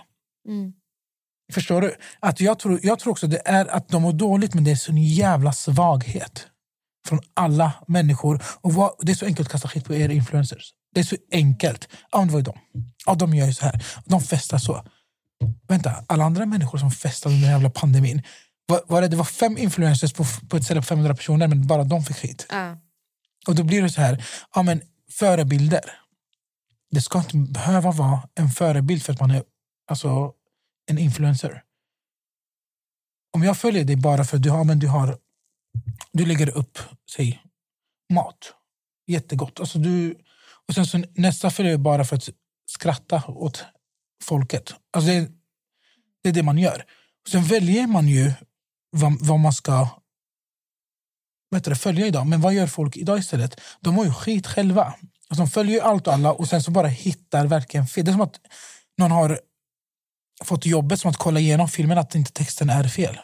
Förstår du? Att jag, tror, jag tror också det är att de mår dåligt men det är så en jävla svaghet från alla människor. Och vad, det är så enkelt att kasta skit på er influencers. Det är så enkelt. Ja, det var ju de. Ja, de gör ju så här. De festar så. Vänta, alla andra människor som festade under den jävla pandemin. Var, var det, det var fem influencers på, på ett ställe på 500 personer men bara de fick skit. Ja. Och då blir det så här, ja men förebilder. Det ska inte behöva vara en förebild för att man är alltså, en influencer. Om jag följer dig bara för att du har, men du har du lägger upp säg, mat. Jättegott. Alltså du, och sen så nästa följer jag bara för att skratta åt folket. Alltså det, det är det man gör. Sen väljer man ju vad, vad man ska vet du, följa idag. Men vad gör folk idag istället? De har ju skit själva. Alltså, de följer ju allt och alla och sen så bara hittar verkligen fel. Det är som att någon har fått jobbet som att kolla igenom filmen att inte texten är fel.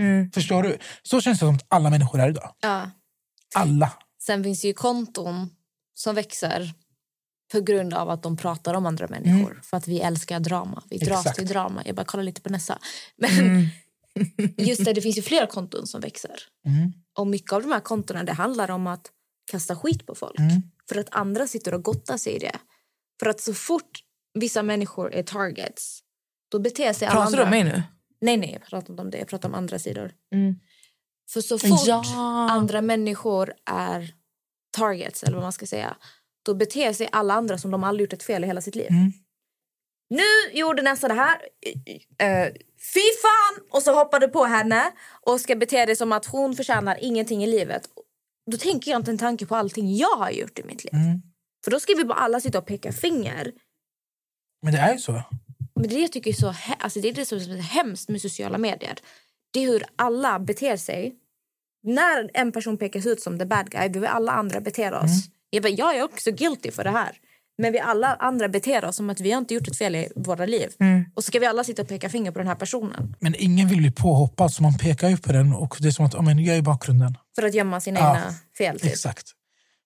Mm. Förstår du? Så känns det som att alla människor är idag. Ja. Alla. Sen finns det ju konton som växer på grund av att de pratar om andra människor. För att vi älskar drama. Vi dras Exakt. till drama. Jag bara kollar lite på Nessa. Men just det, det finns ju flera konton som växer. Mm. Och mycket av de här kontona det handlar om att kasta skit på folk. Mm. För att andra sitter och gottar sig i det. För att så fort vissa människor är targets, då beter sig alla Pratar du om mig nu? Nej, nej, jag pratar inte om det. Jag pratar om andra sidor. Mm. För så fort Ja. andra människor är targets, eller vad man ska säga, då beter sig alla andra som de aldrig gjort ett fel i hela sitt liv. Mm. Nu gjorde Nessa det här. Uh, fy fan! Och så hoppade på henne och ska bete dig som att hon förtjänar ingenting i livet. Då tänker jag inte en tanke på allting jag har gjort i mitt liv. Mm. För då ska vi bara alla sitta och peka finger. Men det är ju så. Men det jag tycker är så, alltså det är det som är hemskt med sociala medier. Det är hur alla beter sig. När en person pekas ut som the bad guy, vi alla andra beter oss. Jag, bara, jag är också guilty för det här. Men vi alla andra beter oss som att vi har inte gjort ett fel i våra liv. Och så ska vi alla sitta och peka finger på den här personen. Men ingen vill bli påhoppad så man pekar ju på den och det är som att ja, men jag är i bakgrunden. För att gömma sina Ja, egna fel. Typ. Exakt.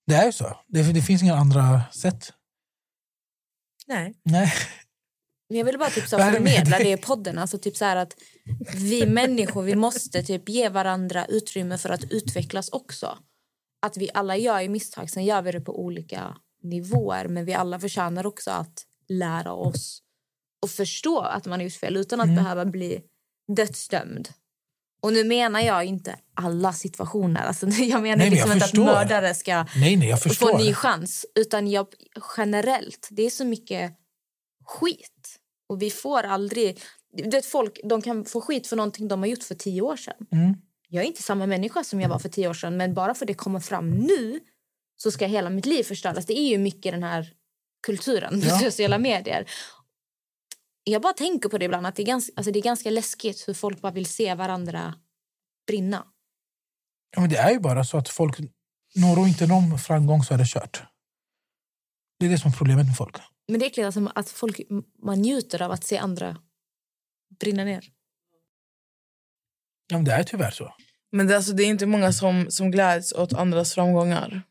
Det är ju så. Det, det finns inga andra sätt. Nej. Nej. Men Jag vill bara typ så förmedla det i podden. Alltså typ så att vi människor vi måste typ ge varandra utrymme för att utvecklas också. Att vi alla gör misstag, sen gör vi det på olika nivåer. Men vi alla förtjänar också att lära oss och förstå att man har gjort fel utan att Mm. behöva bli dödsdömd. Och nu menar jag inte alla situationer. Alltså, jag menar Nej, liksom jag inte att mördare ska Nej, nej, få en ny chans. Utan jag, generellt, det är så mycket skit. Och vi får aldrig... Du vet, folk de kan få skit för någonting de har gjort för tio år sedan. Mm. Jag är inte samma människa som jag var för tio år sedan. Men bara för det kommer fram nu så ska hela mitt liv förstöras. Det är ju mycket den här kulturen på Ja. sociala medier. Jag bara tänker på det ibland. Att det, är ganska, alltså det är ganska läskigt hur folk bara vill se varandra brinna. Ja, men det är ju bara så att folk når inte någon framgång så är det kört. Det är det som är problemet med folk. Men det är äckligt alltså att folk, man njuter av att se andra brinna ner. Ja, men det är tyvärr så. Men det, alltså, det är inte många som, som gläds åt andras framgångar.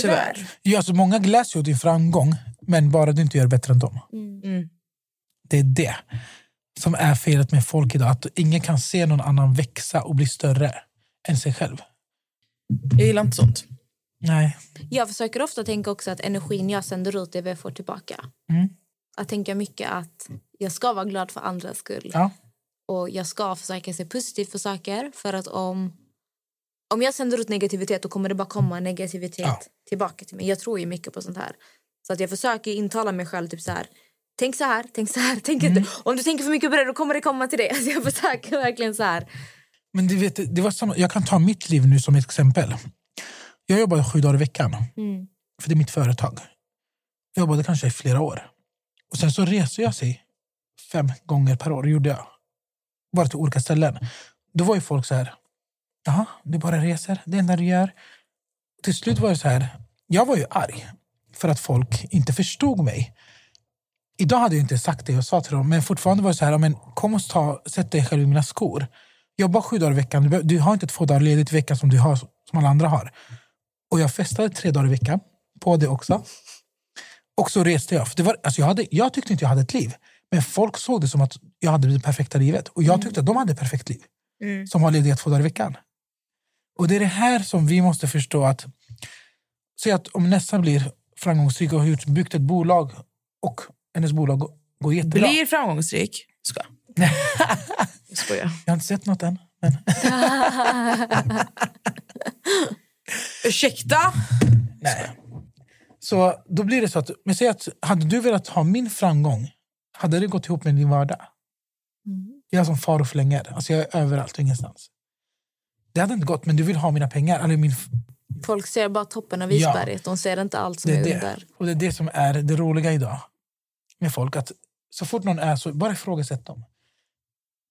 Tyvärr. Ja, alltså, många gläds ju åt din framgång, men bara du inte gör bättre än dem. Mm. Det är det som är felet med folk idag. Att ingen kan se någon annan växa och bli större än sig själv. Jag gillar inte sånt. Nej. Jag försöker ofta tänka också att energin jag sänder ut är vad jag får tillbaka. Mm. Att tänka mycket att jag ska vara glad för andras skull. Ja. Och jag ska försöka se positivt på saker. För att om, om jag sänder ut negativitet då kommer det bara komma negativitet Ja. Tillbaka till mig. Jag tror ju mycket på sånt här. Så att jag försöker intala mig själv typ så här. Tänk så här, tänk så här, tänk Mm. Om du tänker för mycket på det då kommer det komma till dig. Alltså jag försöker verkligen så här. Men du vet, det var samma, jag kan ta mitt liv nu som ett exempel. Jag jobbade sju dagar i veckan. Mm. För det är mitt företag. Jag jobbade kanske i flera år. Och sen så reser jag sig fem gånger per år. gjorde jag. Bara till olika ställen. Då var ju folk så här. Jaha, du bara reser. Det enda du gör. Till slut var det så här. Jag var ju arg. För att folk inte förstod mig. Idag hade jag inte sagt det jag sa till dem. Men fortfarande var det så här. Men kom och ta, sätt dig själv i mina skor. Jobba sju dagar i veckan. Du, har inte två dagar ledigt i veckan som, du har, som alla andra har. Och jag festade tre dagar i veckan på det också. Och så reste jag. För det var, alltså jag, hade, jag tyckte inte jag hade ett liv. Men folk såg det som att jag hade det perfekta livet. Och jag tyckte att de hade ett perfekt liv. Som har lediga två dagar i veckan. Och det är det här som vi måste förstå att Säg att om Nessa blir framgångsrik och har byggt ett bolag och hennes bolag går- jättebra. Blir framgångsrik. Ska. Jag skojar. Jag har inte sett något än. Men... Ursäkta? Nej. Så då blir det så att, men säg att hade du velat ha min framgång, hade det gått ihop med din vardag? Jag är som far och flänger. Alltså jag är överallt och ingenstans. Det hade inte gått, men du vill ha mina pengar. Eller min, Folk ser bara toppen av Ja. isberget. De ser inte allt som det är, det. under. Och det är det som är det roliga idag med folk. Att så fort någon är så, bara ifrågasätt dem.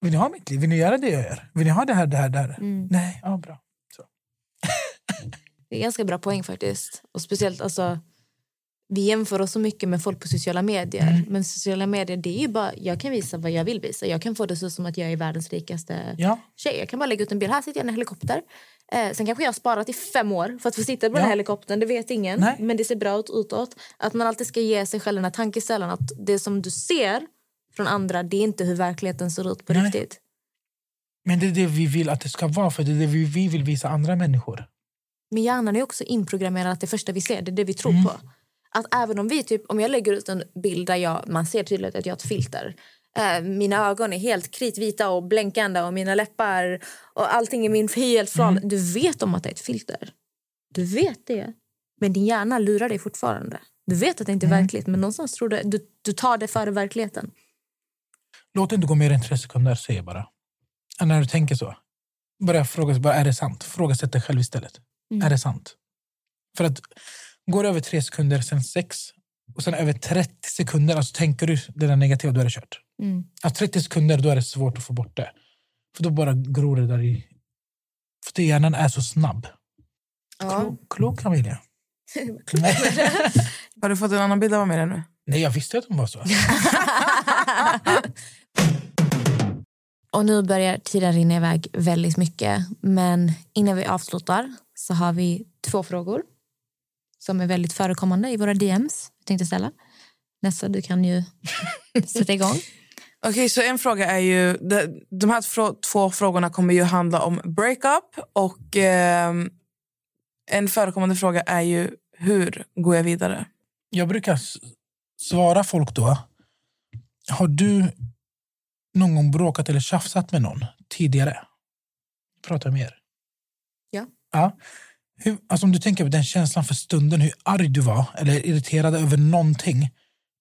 Vill ni ha mitt liv? Vill ni göra det jag gör? Vill ni ha det här, det här, det här? Mm. Nej, ja bra. Det är ganska bra poäng faktiskt. Och speciellt alltså, vi jämför oss så mycket med folk på sociala medier. Mm. Men sociala medier, det är ju bara, jag kan visa vad jag vill visa. Jag kan få det så som att jag är världens rikaste Ja. tjej. Jag kan bara lägga ut en bild. Här sitter jag i en helikopter. Eh, sen kanske jag har sparat i fem år för att få sitta på den Ja. här helikoptern. Det vet ingen. Nej. Men det ser bra ut utåt. Att man alltid ska ge sig själv den här tankecellen att det som du ser från andra, det är inte hur verkligheten ser ut på Nej. riktigt. Men det är det vi vill att det ska vara, för det är det vi, vi vill visa andra människor. Men hjärnan är också inprogrammerad att det första vi ser det är det vi tror Mm. på. Att även om vi typ, om jag lägger ut en bild där jag, man ser tydligt att jag har ett filter. Eh, mina ögon är helt kritvita och blänkande och mina läppar och allting i min helt flan. Mm. Du vet om att det är ett filter. Du vet det. Men din hjärna lurar dig fortfarande. Du vet att det inte är Mm. verkligt men någonstans tror du, du, du tar det före verkligheten. Låt det inte gå mer än tre sekunder, säger bara. Och när du tänker så, börja fråga bara, är det sant? Frågasätt dig själv istället. Mm. Är det sant? För att går det över tre sekunder, sen sex och sen över 30 sekunder, alltså tänker du det där negativa, då är det kört. Mm. Alltså 30 sekunder, då är det svårt att få bort det. För då bara gror det där i... För att hjärnan är så snabb. Ja. Klok Amelia. Har du fått en annan bild av mig nu? Nej, jag visste att hon var så. Och nu börjar tiden rinna iväg väldigt mycket. Men innan vi avslutar så har vi två frågor som är väldigt förekommande i våra DMs. Jag tänkte ställa. Nessa, du kan ju sätta igång. Okej, så en fråga är ju... De, de här två frågorna kommer ju handla om breakup. Och ehm, en förekommande fråga är ju hur går jag vidare? Jag brukar svara folk då. Har du någon gång bråkat eller tjafsat med någon tidigare? Prata med er. Ja. ja. Hur, alltså om du tänker på den känslan för stunden, hur arg du var eller irriterad över någonting.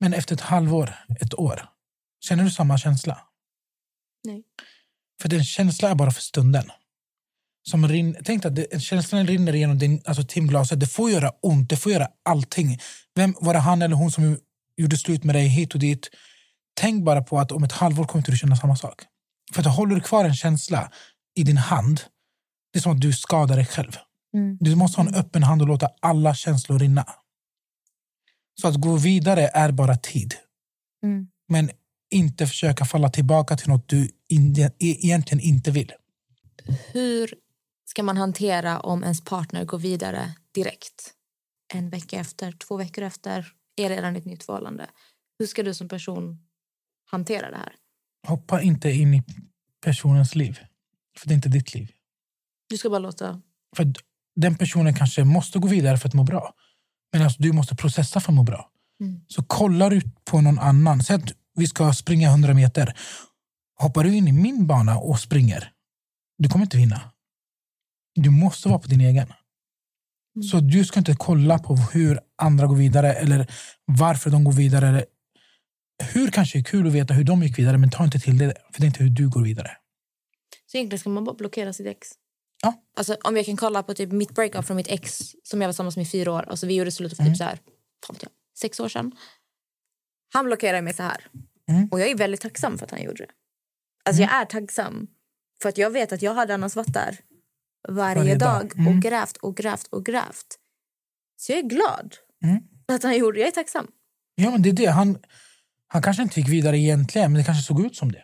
Men efter ett halvår, ett år, känner du samma känsla? Nej. För den känslan är bara för stunden. Som rin, tänk att det, känslan rinner igenom din, alltså timglaset. Det får göra ont, det får göra allting. Vem, var det han eller hon som gjorde slut med dig hit och dit? Tänk bara på att om ett halvår kommer du känna samma sak. För att håller du kvar en känsla i din hand, det är som att du skadar dig själv. Mm. Du måste ha en öppen hand och låta alla känslor rinna. Så att gå vidare är bara tid. Mm. Men inte försöka falla tillbaka till något du e- egentligen inte vill. Hur ska man hantera om ens partner går vidare direkt? En vecka efter, två veckor efter, är redan ett nytt förhållande. Hur ska du som person hantera det här? Hoppa inte in i personens liv. För det är inte ditt liv. Du ska bara låta... För den personen kanske måste gå vidare för att må bra. Men alltså, du måste processa för att må bra. Mm. Så kollar du på någon annan. Säg att vi ska springa 100 meter. Hoppar du in i min bana och springer, du kommer inte vinna. Du måste vara på din egen. Så du ska inte kolla på hur andra går vidare eller varför de går vidare. Hur kanske är kul att veta hur de gick vidare, men ta inte till det. För det är inte hur du går vidare. Så egentligen ska man bara blockera sitt ex? Ja. Alltså, om jag kan kolla på typ mitt breakup från mitt ex som jag var tillsammans med i fyra år. Alltså, vi gjorde slut för Mm. typ så här, sex år sedan. Han blockerade mig så här. Mm. Och jag är väldigt tacksam för att han gjorde det. Alltså jag är tacksam. För att jag vet att jag hade annars varit där varje, Varje dag. dag, Mm. och grävt och grävt och grävt. Så jag är glad Mm. att han gjorde det. Jag är tacksam. Ja, men det är det. Han, han kanske inte gick vidare egentligen, men det kanske såg ut som det.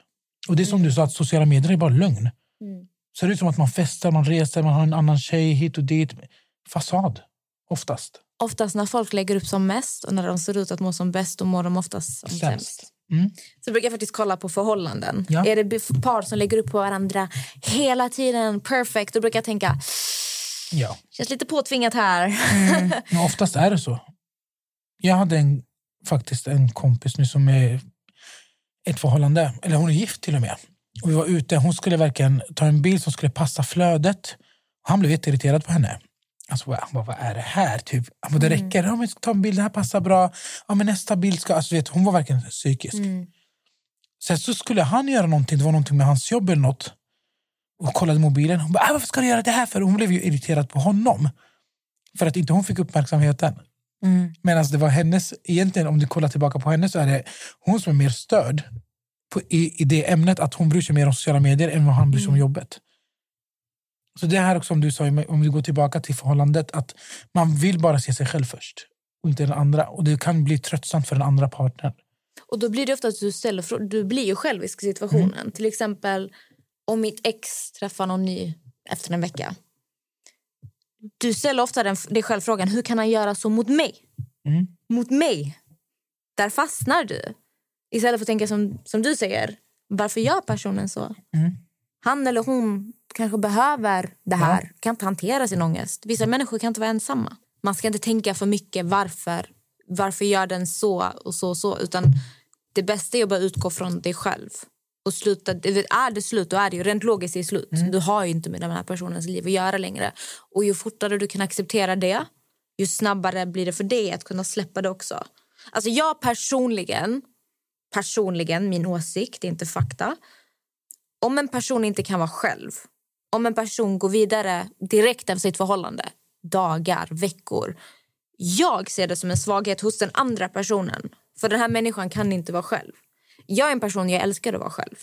Och det är som du sa, att sociala medier är bara lögn. Mm. Så det är som att man festar, man reser, man har en annan tjej hit och dit. Fasad, oftast. Oftast när folk lägger upp som mest och när de ser ut att må som bäst då mår de oftast som Sämst. sämst. Mm. så brukar jag faktiskt kolla på förhållanden. Ja. Är det par som lägger upp på varandra hela tiden, perfect, då brukar jag tänka, Ja. känns lite påtvingat här. Men oftast är det så. Jag hade en, faktiskt en kompis nu som är ett förhållande, eller hon är gift till och med. Och vi var ute, hon skulle verkligen ta en bild som skulle passa flödet. Han blev jätteirriterad på henne. Alltså, han bara, vad är det här? Typ. Han bara, det räcker. Ja, men ta en bild, det här passar bra. Ja, men nästa bild ska... Alltså, vet, hon var verkligen psykisk. Sen så skulle han göra någonting, det var någonting med hans jobb eller något. Och kollade mobilen. Hon bara, "Ah, varför ska du göra det här för? Hon blev ju irriterad på honom. För att inte hon fick uppmärksamheten. Medan det var hennes, egentligen om du kollar tillbaka på henne så är det hon som är mer störd på, i, i det ämnet att hon bryr sig mer om sociala medier än vad han bryr sig om jobbet. Så det här också om du sa, om du går tillbaka till förhållandet, att man vill bara se sig själv först och inte den andra. Och det kan bli tröttsamt för den andra partnern. Och då blir det ofta att du ställer du blir ju självisk i situationen. Till exempel om mitt ex träffar någon ny efter en vecka. Du ställer ofta den, dig själv frågan, hur kan han göra så mot mig? Mm. Mot mig? Där fastnar du. Istället för att tänka som, som du säger, varför gör personen så? Mm. Han eller hon kanske behöver det här, kan inte hantera sin ångest. Vissa människor kan inte vara ensamma. Man ska inte tänka för mycket varför. Varför gör den så och så och så. Utan det bästa är att bara utgå från dig själv. Och sluta, är det slut, då är det ju rent logiskt är slut. Du har ju inte med den här personens liv att göra längre. Och ju fortare du kan acceptera det, ju snabbare blir det för dig att kunna släppa det också. Alltså jag personligen, personligen, min åsikt, det är inte fakta. Om en person inte kan vara själv, om en person går vidare direkt efter sitt förhållande, dagar, veckor. Jag ser det som en svaghet hos den andra personen. För den här människan kan inte vara själv. Jag är en person jag älskar att vara själv.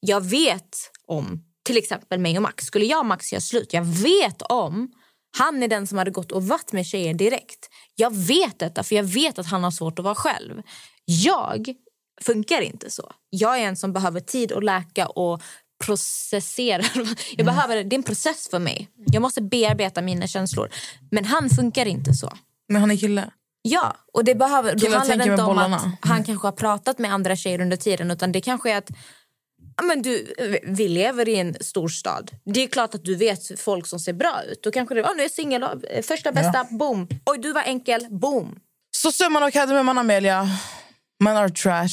Jag vet om, till exempel mig och Max. Skulle jag och Max göra slut, jag vet om han är den som hade gått och varit med tjejer direkt. Jag vet detta för jag vet att han har svårt att vara själv. Jag funkar inte så. Jag är en som behöver tid att läka och processera. Jag behöver, det är en process för mig. Jag måste bearbeta mina känslor. Men han funkar inte så. Men han är kille. Ja, och det behöver, då Killar handlar det tänker inte med om bollarna. att han kanske har pratat med andra tjejer under tiden utan det kanske är att ja, men du, vi lever i en stor stad. Det är klart att du vet folk som ser bra ut. Då kanske det oh, nu är jag singel, oh, första bästa, boom. Oj, du var enkel, boom. Så summan av kardemumman, Amelia. Man are trash.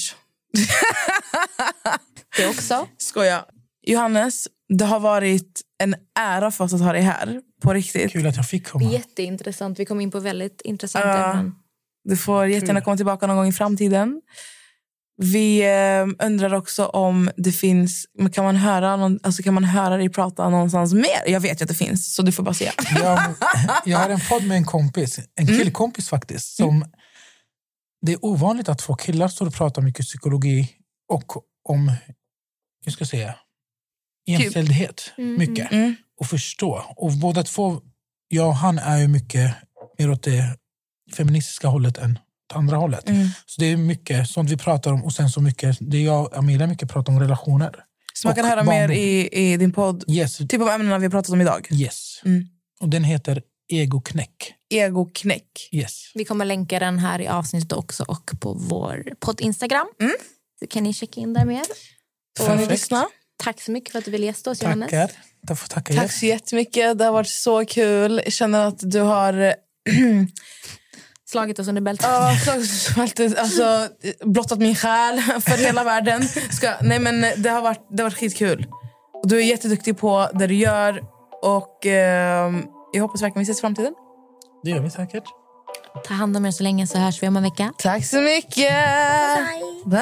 Det också. Skoja. Johannes, det har varit en ära för oss att ha dig här. På riktigt. Kul att jag fick komma. Jätteintressant. Vi kom in på väldigt intressanta Ja. ämnen. Du får jättegärna komma tillbaka någon gång i framtiden. Vi eh, undrar också om det finns... Kan man, höra någon, alltså kan man höra dig prata någonstans mer? Jag vet ju att det finns, så du får bara säga. Jag, jag har en podd med en kompis, en Mm. killkompis faktiskt. Som, Det är ovanligt att två killar står och pratar mycket psykologi och om, hur ska jag säga, jämställdhet. Mycket. Mm. Och förstå. Och båda två, jag och han är ju mycket mer åt det feministiska hållet än åt andra hållet. Mm. Så det är mycket sånt vi pratar om och sen så mycket, det jag och Amelia mycket pratar om relationer. Så man kan höra mer i, i din podd. Yes, Typ om ämnena vi har pratat om idag. yes. Mm. Och den heter Egoknäck. Egoknäck. Yes. Vi kommer länka den här i avsnittet också och på vår podd Instagram. Så kan ni checka in där ni Perfekt. lyssna? Tack så mycket för att du ville gästa oss, Johannes. Tackar. Jag får tacka Tack er. så jättemycket. Det har varit så kul. Jag känner att du har Slagit oss under bältet. Ja, alltid, alltså, blottat min själ för hela världen. Ska, nej, men det, har varit, det har varit skitkul. Och du är jätteduktig på det du gör. Och ehm, jag hoppas verkligen vi ses i framtiden. Det gör vi säkert. Ta hand om er så länge så hörs vi om en vecka. Tack så mycket! Bye! Bye.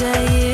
Bye.